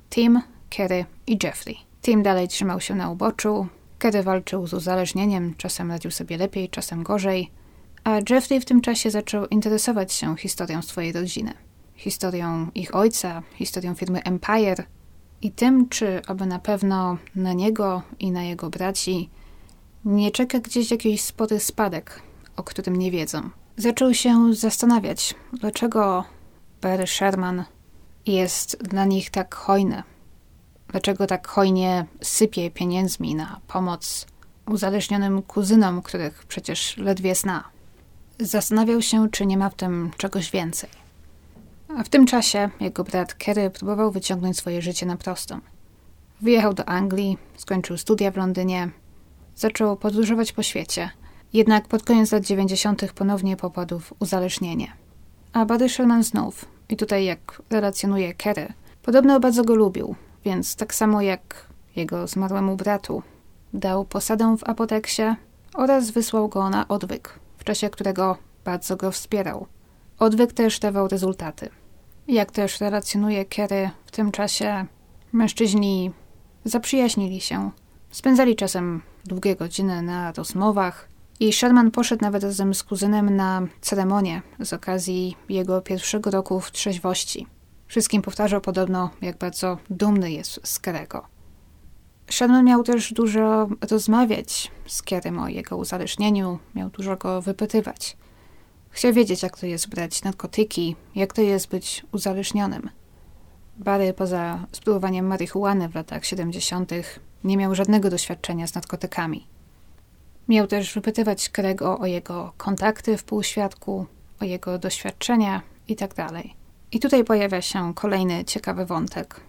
Tim, Kerry i Jeffrey. Tim dalej trzymał się na uboczu, Kerry walczył z uzależnieniem, czasem radził sobie lepiej, czasem gorzej, a Jeffrey w tym czasie zaczął interesować się historią swojej rodziny. Historią ich ojca, historią firmy Empire i tym, czy aby na pewno na niego i na jego braci nie czeka gdzieś jakiś spory spadek, o którym nie wiedzą. Zaczął się zastanawiać, dlaczego Barry Sherman jest dla nich tak hojny, dlaczego tak hojnie sypie pieniędzmi na pomoc uzależnionym kuzynom, których przecież ledwie zna. Zastanawiał się, czy nie ma w tym czegoś więcej. A w tym czasie jego brat Kerry próbował wyciągnąć swoje życie na prostą. Wyjechał do Anglii, skończył studia w Londynie, zaczął podróżować po świecie. Jednak pod koniec lat 90. ponownie popadł w uzależnienie. A Buddy Sherman znów, i tutaj jak relacjonuje Kerry, podobno bardzo go lubił, więc tak samo jak jego zmarłemu bratu, dał posadę w apoteksie oraz wysłał go na odwyk w czasie którego bardzo go wspierał. Odwyk też dawał rezultaty. Jak też relacjonuje Kerry, w tym czasie mężczyźni zaprzyjaźnili się. Spędzali czasem długie godziny na rozmowach i Sherman poszedł nawet razem z kuzynem na ceremonię z okazji jego pierwszego roku w trzeźwości. Wszystkim powtarzał podobno, jak bardzo dumny jest z Kerego. Sherman miał też dużo rozmawiać z Kerem o jego uzależnieniu, miał dużo go wypytywać. Chciał wiedzieć, jak to jest brać narkotyki, jak to jest być uzależnionym. Barry poza spróbowaniem marihuany w latach 70. nie miał żadnego doświadczenia z narkotykami. Miał też wypytywać Kerego o jego kontakty w półświadku, o jego doświadczenia itd. I tutaj pojawia się kolejny ciekawy wątek,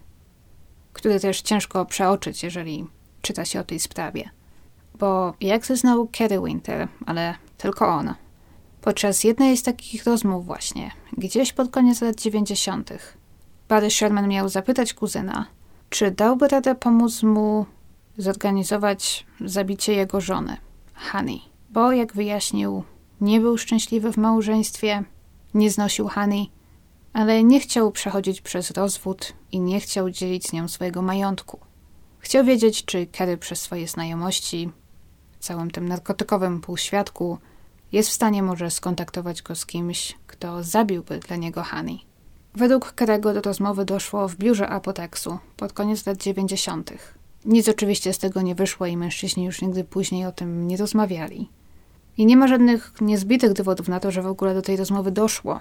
który też ciężko przeoczyć, jeżeli czyta się o tej sprawie. Bo jak zeznał Kerry Winter, ale tylko on, podczas jednej z takich rozmów właśnie, gdzieś pod koniec lat 90., Barry Sherman miał zapytać kuzyna, czy dałby radę pomóc mu zorganizować zabicie jego żony, Honey. Bo, jak wyjaśnił, nie był szczęśliwy w małżeństwie, nie znosił Honey, ale nie chciał przechodzić przez rozwód i nie chciał dzielić z nią swojego majątku. Chciał wiedzieć, czy Kerry przez swoje znajomości w całym tym narkotykowym półświadku jest w stanie może skontaktować go z kimś, kto zabiłby dla niego Honey. Według Kerego do rozmowy doszło w biurze Apoteksu pod koniec lat 90. Nic oczywiście z tego nie wyszło i mężczyźni już nigdy później o tym nie rozmawiali. I nie ma żadnych niezbitych dowodów na to, że w ogóle do tej rozmowy doszło.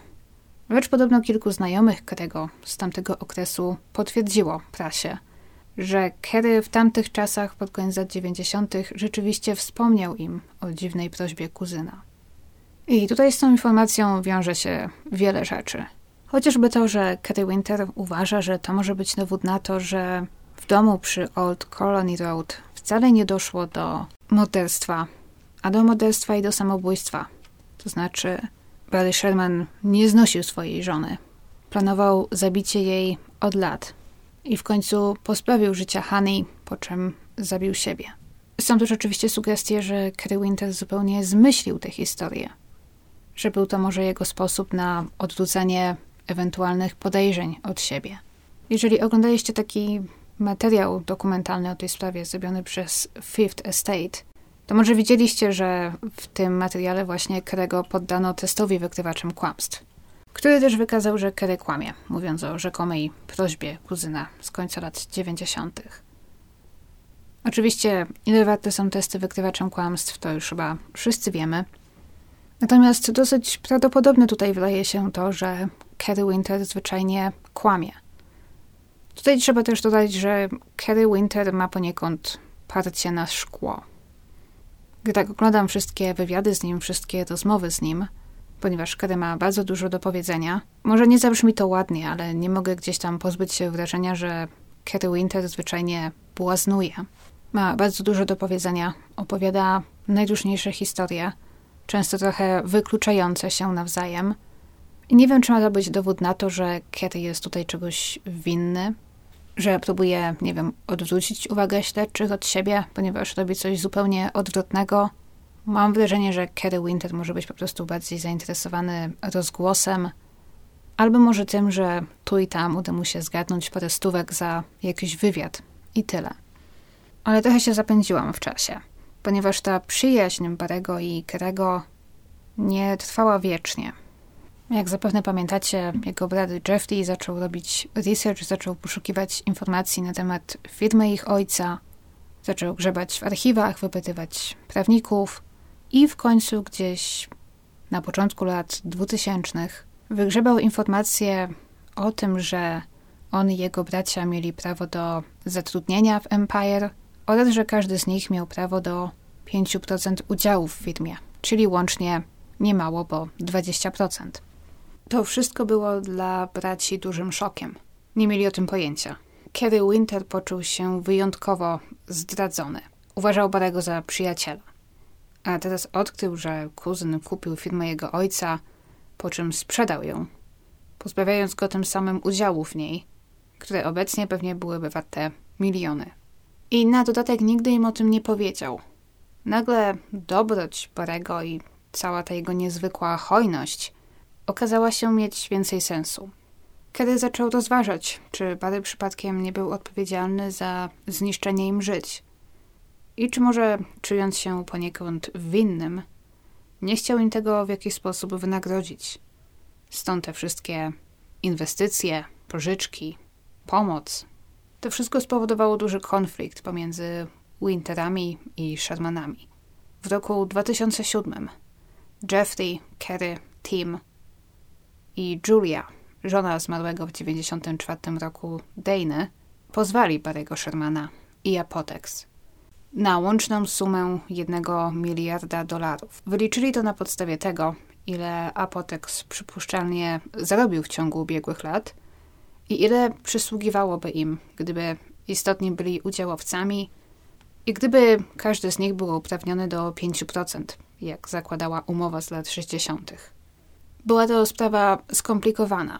Lecz podobno kilku znajomych Kerego z tamtego okresu potwierdziło prasie, że Kerry w tamtych czasach, pod koniec lat 90., rzeczywiście wspomniał im o dziwnej prośbie kuzyna. I tutaj z tą informacją wiąże się wiele rzeczy. Chociażby to, że Kerry Winter uważa, że to może być dowód na to, że w domu przy Old Colony Road wcale nie doszło do morderstwa, a do morderstwa i do samobójstwa. To znaczy, Barry Sherman nie znosił swojej żony. Planował zabicie jej od lat i w końcu pozbawił życia Honey, po czym zabił siebie. Są też oczywiście sugestie, że Kerry Winter zupełnie zmyślił tę historię. Że był to może jego sposób na odwrócenie ewentualnych podejrzeń od siebie. Jeżeli oglądaliście taki materiał dokumentalny o tej sprawie zrobiony przez Fifth Estate, to może widzieliście, że w tym materiale właśnie Kerego poddano testowi wykrywaczem kłamstw, który też wykazał, że Kerry kłamie, mówiąc o rzekomej prośbie kuzyna z końca lat 90. Oczywiście, ile warte są testy wykrywaczem kłamstw, to już chyba wszyscy wiemy. Natomiast dosyć prawdopodobne tutaj wydaje się to, że Kerry Winter zwyczajnie kłamie. Tutaj trzeba też dodać, że Kerry Winter ma poniekąd parcie na szkło. Gdy tak oglądam wszystkie wywiady z nim, wszystkie rozmowy z nim, ponieważ Kerry ma bardzo dużo do powiedzenia, może nie zabrzmi to ładnie, ale nie mogę gdzieś tam pozbyć się wrażenia, że Kerry Winter zwyczajnie błaznuje. Ma bardzo dużo do powiedzenia, opowiada najróżniejsze historie, często trochę wykluczające się nawzajem. I nie wiem, czy ma to być dowód na to, że Kerry jest tutaj czegoś winny, że próbuje, nie wiem, odwrócić uwagę śledczych od siebie, ponieważ robi coś zupełnie odwrotnego. Mam wrażenie, że Kerry Winter może być po prostu bardziej zainteresowany rozgłosem, albo może tym, że tu i tam uda mu się zgadnąć parę stówek za jakiś wywiad i tyle. Ale trochę się zapędziłam w czasie, ponieważ ta przyjaźń Barego i Kerego nie trwała wiecznie. Jak zapewne pamiętacie, jego brat Jeffrey zaczął robić research, zaczął poszukiwać informacji na temat firmy ich ojca, zaczął grzebać w archiwach, wypytywać prawników i w końcu gdzieś na początku lat 2000 wygrzebał informacje o tym, że on i jego bracia mieli prawo do zatrudnienia w Empire oraz że każdy z nich miał prawo do 5% udziałów w firmie, czyli łącznie niemało, bo 20%. To wszystko było dla braci dużym szokiem. Nie mieli o tym pojęcia. Kerry Winter poczuł się wyjątkowo zdradzony. Uważał Barego za przyjaciela. A teraz odkrył, że kuzyn kupił firmę jego ojca, po czym sprzedał ją, pozbawiając go tym samym udziału w niej, które obecnie pewnie byłyby warte miliony. I na dodatek nigdy im o tym nie powiedział. Nagle dobroć Barego i cała ta jego niezwykła hojność okazała się mieć więcej sensu. Kiedy zaczął rozważać, czy Barry przypadkiem nie był odpowiedzialny za zniszczenie im żyć. I czy może, czując się poniekąd winnym, nie chciał im tego w jakiś sposób wynagrodzić. Stąd te wszystkie inwestycje, pożyczki, pomoc. To wszystko spowodowało duży konflikt pomiędzy Winterami i Shermanami. W roku 2007 Jeffrey, Kerry, Tim i Julia, żona zmarłego w 1994 roku Dane, pozwali Barry'ego Shermana i Apotex na łączną sumę 1 miliarda dolarów. Wyliczyli to na podstawie tego, ile Apotex przypuszczalnie zarobił w ciągu ubiegłych lat i ile przysługiwałoby im, gdyby istotnie byli udziałowcami i gdyby każdy z nich był uprawniony do 5%, jak zakładała umowa z lat 60. Była to sprawa skomplikowana,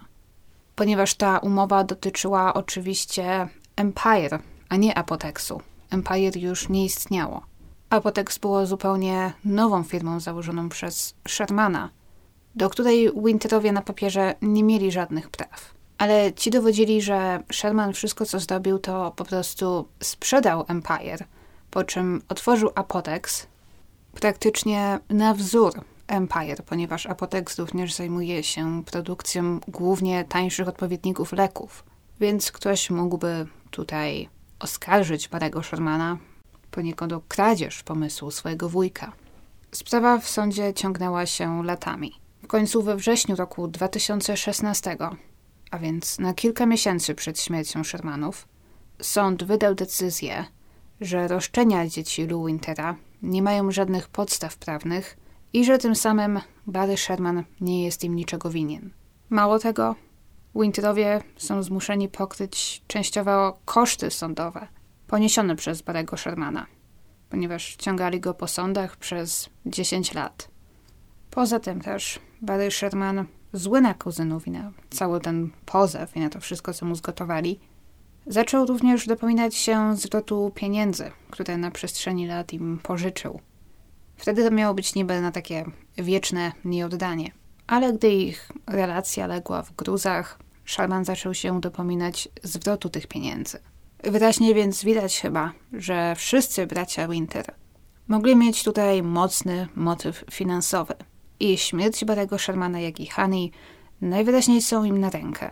ponieważ ta umowa dotyczyła oczywiście Empire, a nie Apotexu. Empire już nie istniało. Apotex było zupełnie nową firmą założoną przez Shermana, do której Winterowie na papierze nie mieli żadnych praw. Ale ci dowodzili, że Sherman wszystko, co zdobił, to po prostu sprzedał Empire, po czym otworzył Apotex praktycznie na wzór Empire, ponieważ Apotex również zajmuje się produkcją głównie tańszych odpowiedników leków. Więc ktoś mógłby tutaj oskarżyć Barego Shermana poniekąd o kradzież pomysłu swojego wujka. Sprawa w sądzie ciągnęła się latami. W końcu we wrześniu roku 2016, a więc na kilka miesięcy przed śmiercią Shermanów, sąd wydał decyzję, że roszczenia dzieci Lou nie mają żadnych podstaw prawnych i że tym samym Barry Sherman nie jest im niczego winien. Mało tego, Winterowie są zmuszeni pokryć częściowo koszty sądowe poniesione przez Barego Shermana, ponieważ ciągali go po sądach przez 10 lat. Poza tym też Barry Sherman, zły na kuzynów i na cały ten pozew i na to wszystko, co mu zgotowali, zaczął również dopominać się zwrotu pieniędzy, które na przestrzeni lat im pożyczył. Wtedy to miało być niby na takie wieczne nieoddanie. Ale gdy ich relacja legła w gruzach, Sharman zaczął się dopominać zwrotu tych pieniędzy. Wyraźnie więc widać chyba, że wszyscy bracia Winter mogli mieć tutaj mocny motyw finansowy. I śmierć Barego Shermana, jak i Honey najwyraźniej są im na rękę.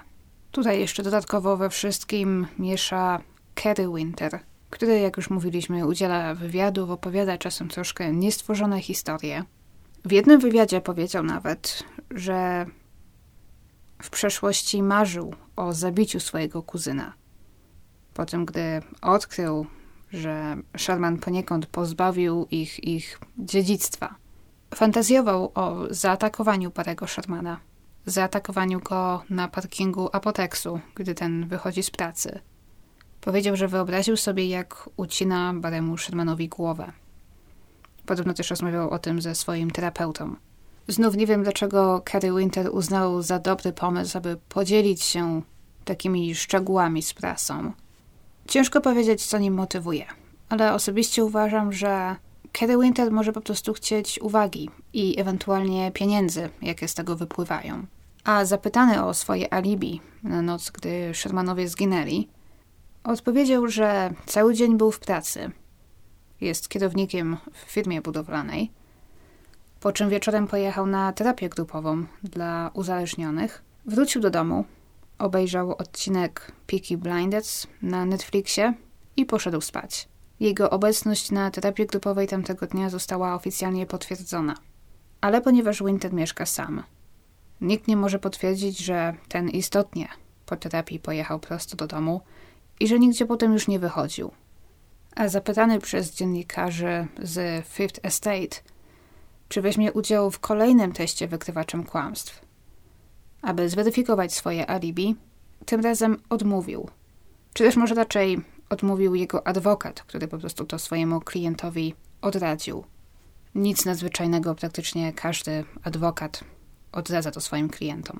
Tutaj jeszcze dodatkowo we wszystkim miesza Kerry Winter, który, jak już mówiliśmy, udziela wywiadów, opowiada czasem troszkę niestworzone historie. W jednym wywiadzie powiedział nawet, że w przeszłości marzył o zabiciu swojego kuzyna. Potem, gdy odkrył, że Sherman poniekąd pozbawił ich ich dziedzictwa, fantazjował o zaatakowaniu parego Shermana, zaatakowaniu go na parkingu Apoteksu, gdy ten wychodzi z pracy. Powiedział, że wyobraził sobie, jak ucina Baremu Shermanowi głowę. Podobno też rozmawiał o tym ze swoim terapeutą. Znów nie wiem, dlaczego Kerry Winter uznał za dobry pomysł, aby podzielić się takimi szczegółami z prasą. Ciężko powiedzieć, co nim motywuje, ale osobiście uważam, że Kerry Winter może po prostu chcieć uwagi i ewentualnie pieniędzy, jakie z tego wypływają. A zapytany o swoje alibi na noc, gdy Shermanowie zginęli, odpowiedział, że cały dzień był w pracy. Jest kierownikiem w firmie budowlanej po czym wieczorem pojechał na terapię grupową dla uzależnionych. Wrócił do domu, obejrzał odcinek Peaky Blinders na Netflixie i poszedł spać. Jego obecność na terapii grupowej tamtego dnia została oficjalnie potwierdzona. Ale ponieważ Winter mieszka sam, nikt nie może potwierdzić, że ten istotnie po terapii pojechał prosto do domu i że nigdzie potem już nie wychodził. A zapytany przez dziennikarzy z Fifth Estate, czy weźmie udział w kolejnym teście wykrywaczem kłamstw. Aby zweryfikować swoje alibi, tym razem odmówił. Czy też może raczej odmówił jego adwokat, który po prostu to swojemu klientowi odradził. Nic nadzwyczajnego, praktycznie każdy adwokat odradza to swoim klientom.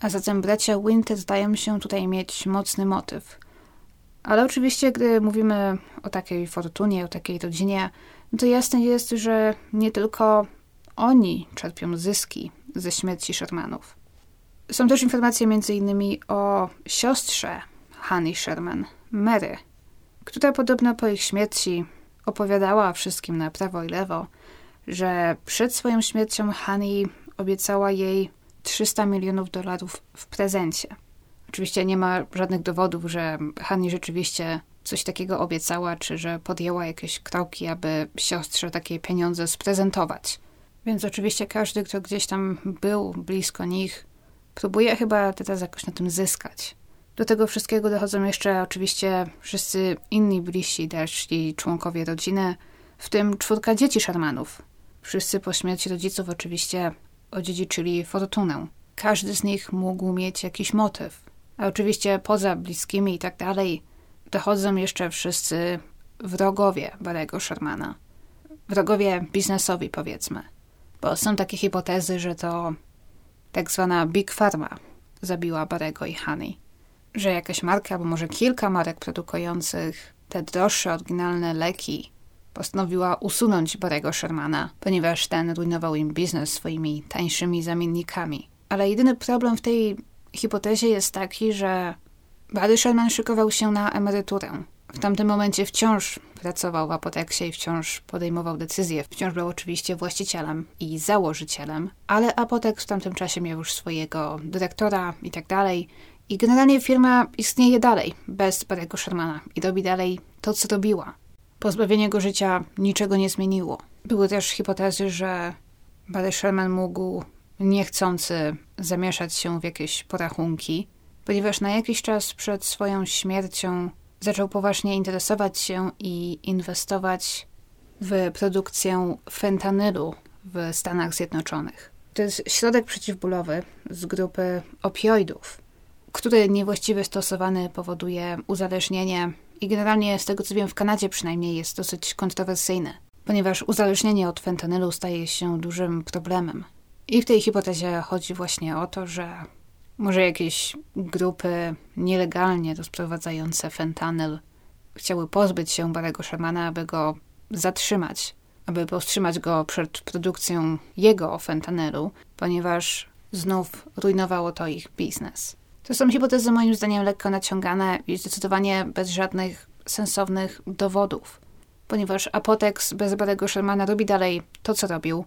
A zatem bracia Winter zdają się tutaj mieć mocny motyw. Ale oczywiście, gdy mówimy o takiej fortunie, o takiej rodzinie, to jasne jest, że nie tylko oni czerpią zyski ze śmierci Shermanów. Są też informacje m.in. o siostrze Honey Sherman, Mary, która podobno po ich śmierci opowiadała wszystkim na prawo i lewo, że przed swoją śmiercią Honey obiecała jej 300 milionów dolarów w prezencie. Oczywiście nie ma żadnych dowodów, że Honey rzeczywiście coś takiego obiecała, czy że podjęła jakieś kroki, aby siostrze takie pieniądze sprezentować. Więc oczywiście każdy, kto gdzieś tam był blisko nich, próbuje chyba teraz jakoś na tym zyskać. Do tego wszystkiego dochodzą jeszcze oczywiście wszyscy inni bliżsi deszli członkowie rodziny, w tym czwórka dzieci Sharmanów. Wszyscy po śmierci rodziców oczywiście odziedziczyli fortunę. Każdy z nich mógł mieć jakiś motyw. A oczywiście poza bliskimi i tak dalej dochodzą jeszcze wszyscy wrogowie Barego Shermana. Wrogowie biznesowi powiedzmy. Bo są takie hipotezy, że to tak zwana Big Pharma zabiła Barego i Honey. Że jakaś marka, albo może kilka marek produkujących te droższe, oryginalne leki postanowiła usunąć Barego Shermana, ponieważ ten rujnował im biznes swoimi tańszymi zamiennikami. Ale jedyny problem w tej hipotezie jest taki, że Barry Sherman szykował się na emeryturę. W tamtym momencie wciąż pracował w apoteksie i wciąż podejmował decyzje. Wciąż był oczywiście właścicielem i założycielem, ale apotek w tamtym czasie miał już swojego dyrektora i tak dalej. I generalnie firma istnieje dalej, bez Barry'ego Shermana i robi dalej to, co robiła. Pozbawienie jego życia niczego nie zmieniło. Były też hipotezy, że Barry Sherman mógł niechcący zamieszać się w jakieś porachunki, ponieważ na jakiś czas przed swoją śmiercią zaczął poważnie interesować się i inwestować w produkcję fentanylu w Stanach Zjednoczonych. To jest środek przeciwbólowy z grupy opioidów, który niewłaściwie stosowany powoduje uzależnienie i generalnie z tego co wiem w Kanadzie przynajmniej jest dosyć kontrowersyjny, ponieważ uzależnienie od fentanylu staje się dużym problemem. I w tej hipotezie chodzi właśnie o to, że może jakieś grupy nielegalnie rozprowadzające fentanyl chciały pozbyć się Barego Shermana, aby go zatrzymać, aby powstrzymać go przed produkcją jego fentanylu, ponieważ znów rujnowało to ich biznes. To są hipotezy moim zdaniem lekko naciągane i zdecydowanie bez żadnych sensownych dowodów, ponieważ Apotex bez Barego Shermana robi dalej to, co robił,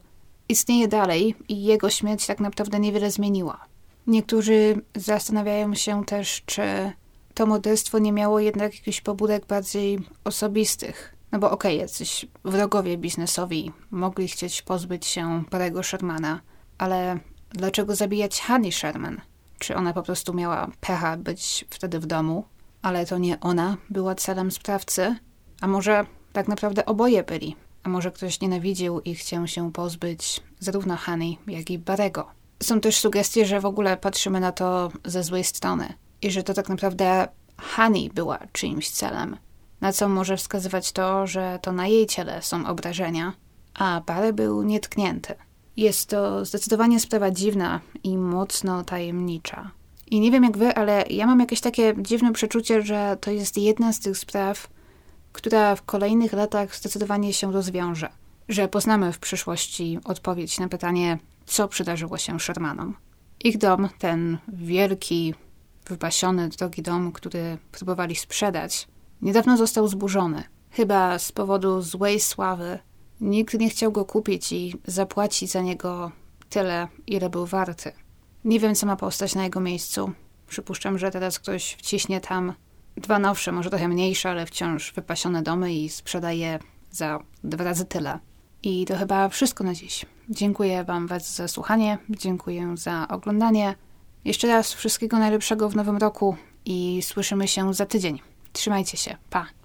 istnieje dalej i jego śmierć tak naprawdę niewiele zmieniła. Niektórzy zastanawiają się też, czy to morderstwo nie miało jednak jakichś pobudek bardziej osobistych. No bo okej, okay, jacyś wrogowie biznesowi mogli chcieć pozbyć się Barego Shermana, ale dlaczego zabijać Honey Sherman? Czy ona po prostu miała pecha być wtedy w domu, ale to nie ona była celem sprawcy? A może tak naprawdę oboje byli? A może ktoś nienawidził i chciał się pozbyć zarówno Honey, jak i Barego? Są też sugestie, że w ogóle patrzymy na to ze złej strony i że to tak naprawdę Honey była czyimś celem. Na co może wskazywać to, że to na jej ciele są obrażenia, a Barry był nietknięty. Jest to zdecydowanie sprawa dziwna i mocno tajemnicza. I nie wiem jak wy, ale ja mam jakieś takie dziwne przeczucie, że to jest jedna z tych spraw, która w kolejnych latach zdecydowanie się rozwiąże. Że poznamy w przyszłości odpowiedź na pytanie, co przydarzyło się Shermanom. Ich dom, ten wielki, wypasiony, drogi dom, który próbowali sprzedać, niedawno został zburzony. Chyba z powodu złej sławy Nikt nie chciał go kupić i zapłacić za niego tyle, ile był warty. Nie wiem, co ma postać na jego miejscu. Przypuszczam, że teraz ktoś wciśnie tam dwa nowsze, może trochę mniejsze, ale wciąż wypasione domy i sprzedaje za dwa razy tyle. I to chyba wszystko na dziś. Dziękuję Wam bardzo za słuchanie, dziękuję za oglądanie. Jeszcze raz wszystkiego najlepszego w nowym roku i słyszymy się za tydzień. Trzymajcie się. Pa!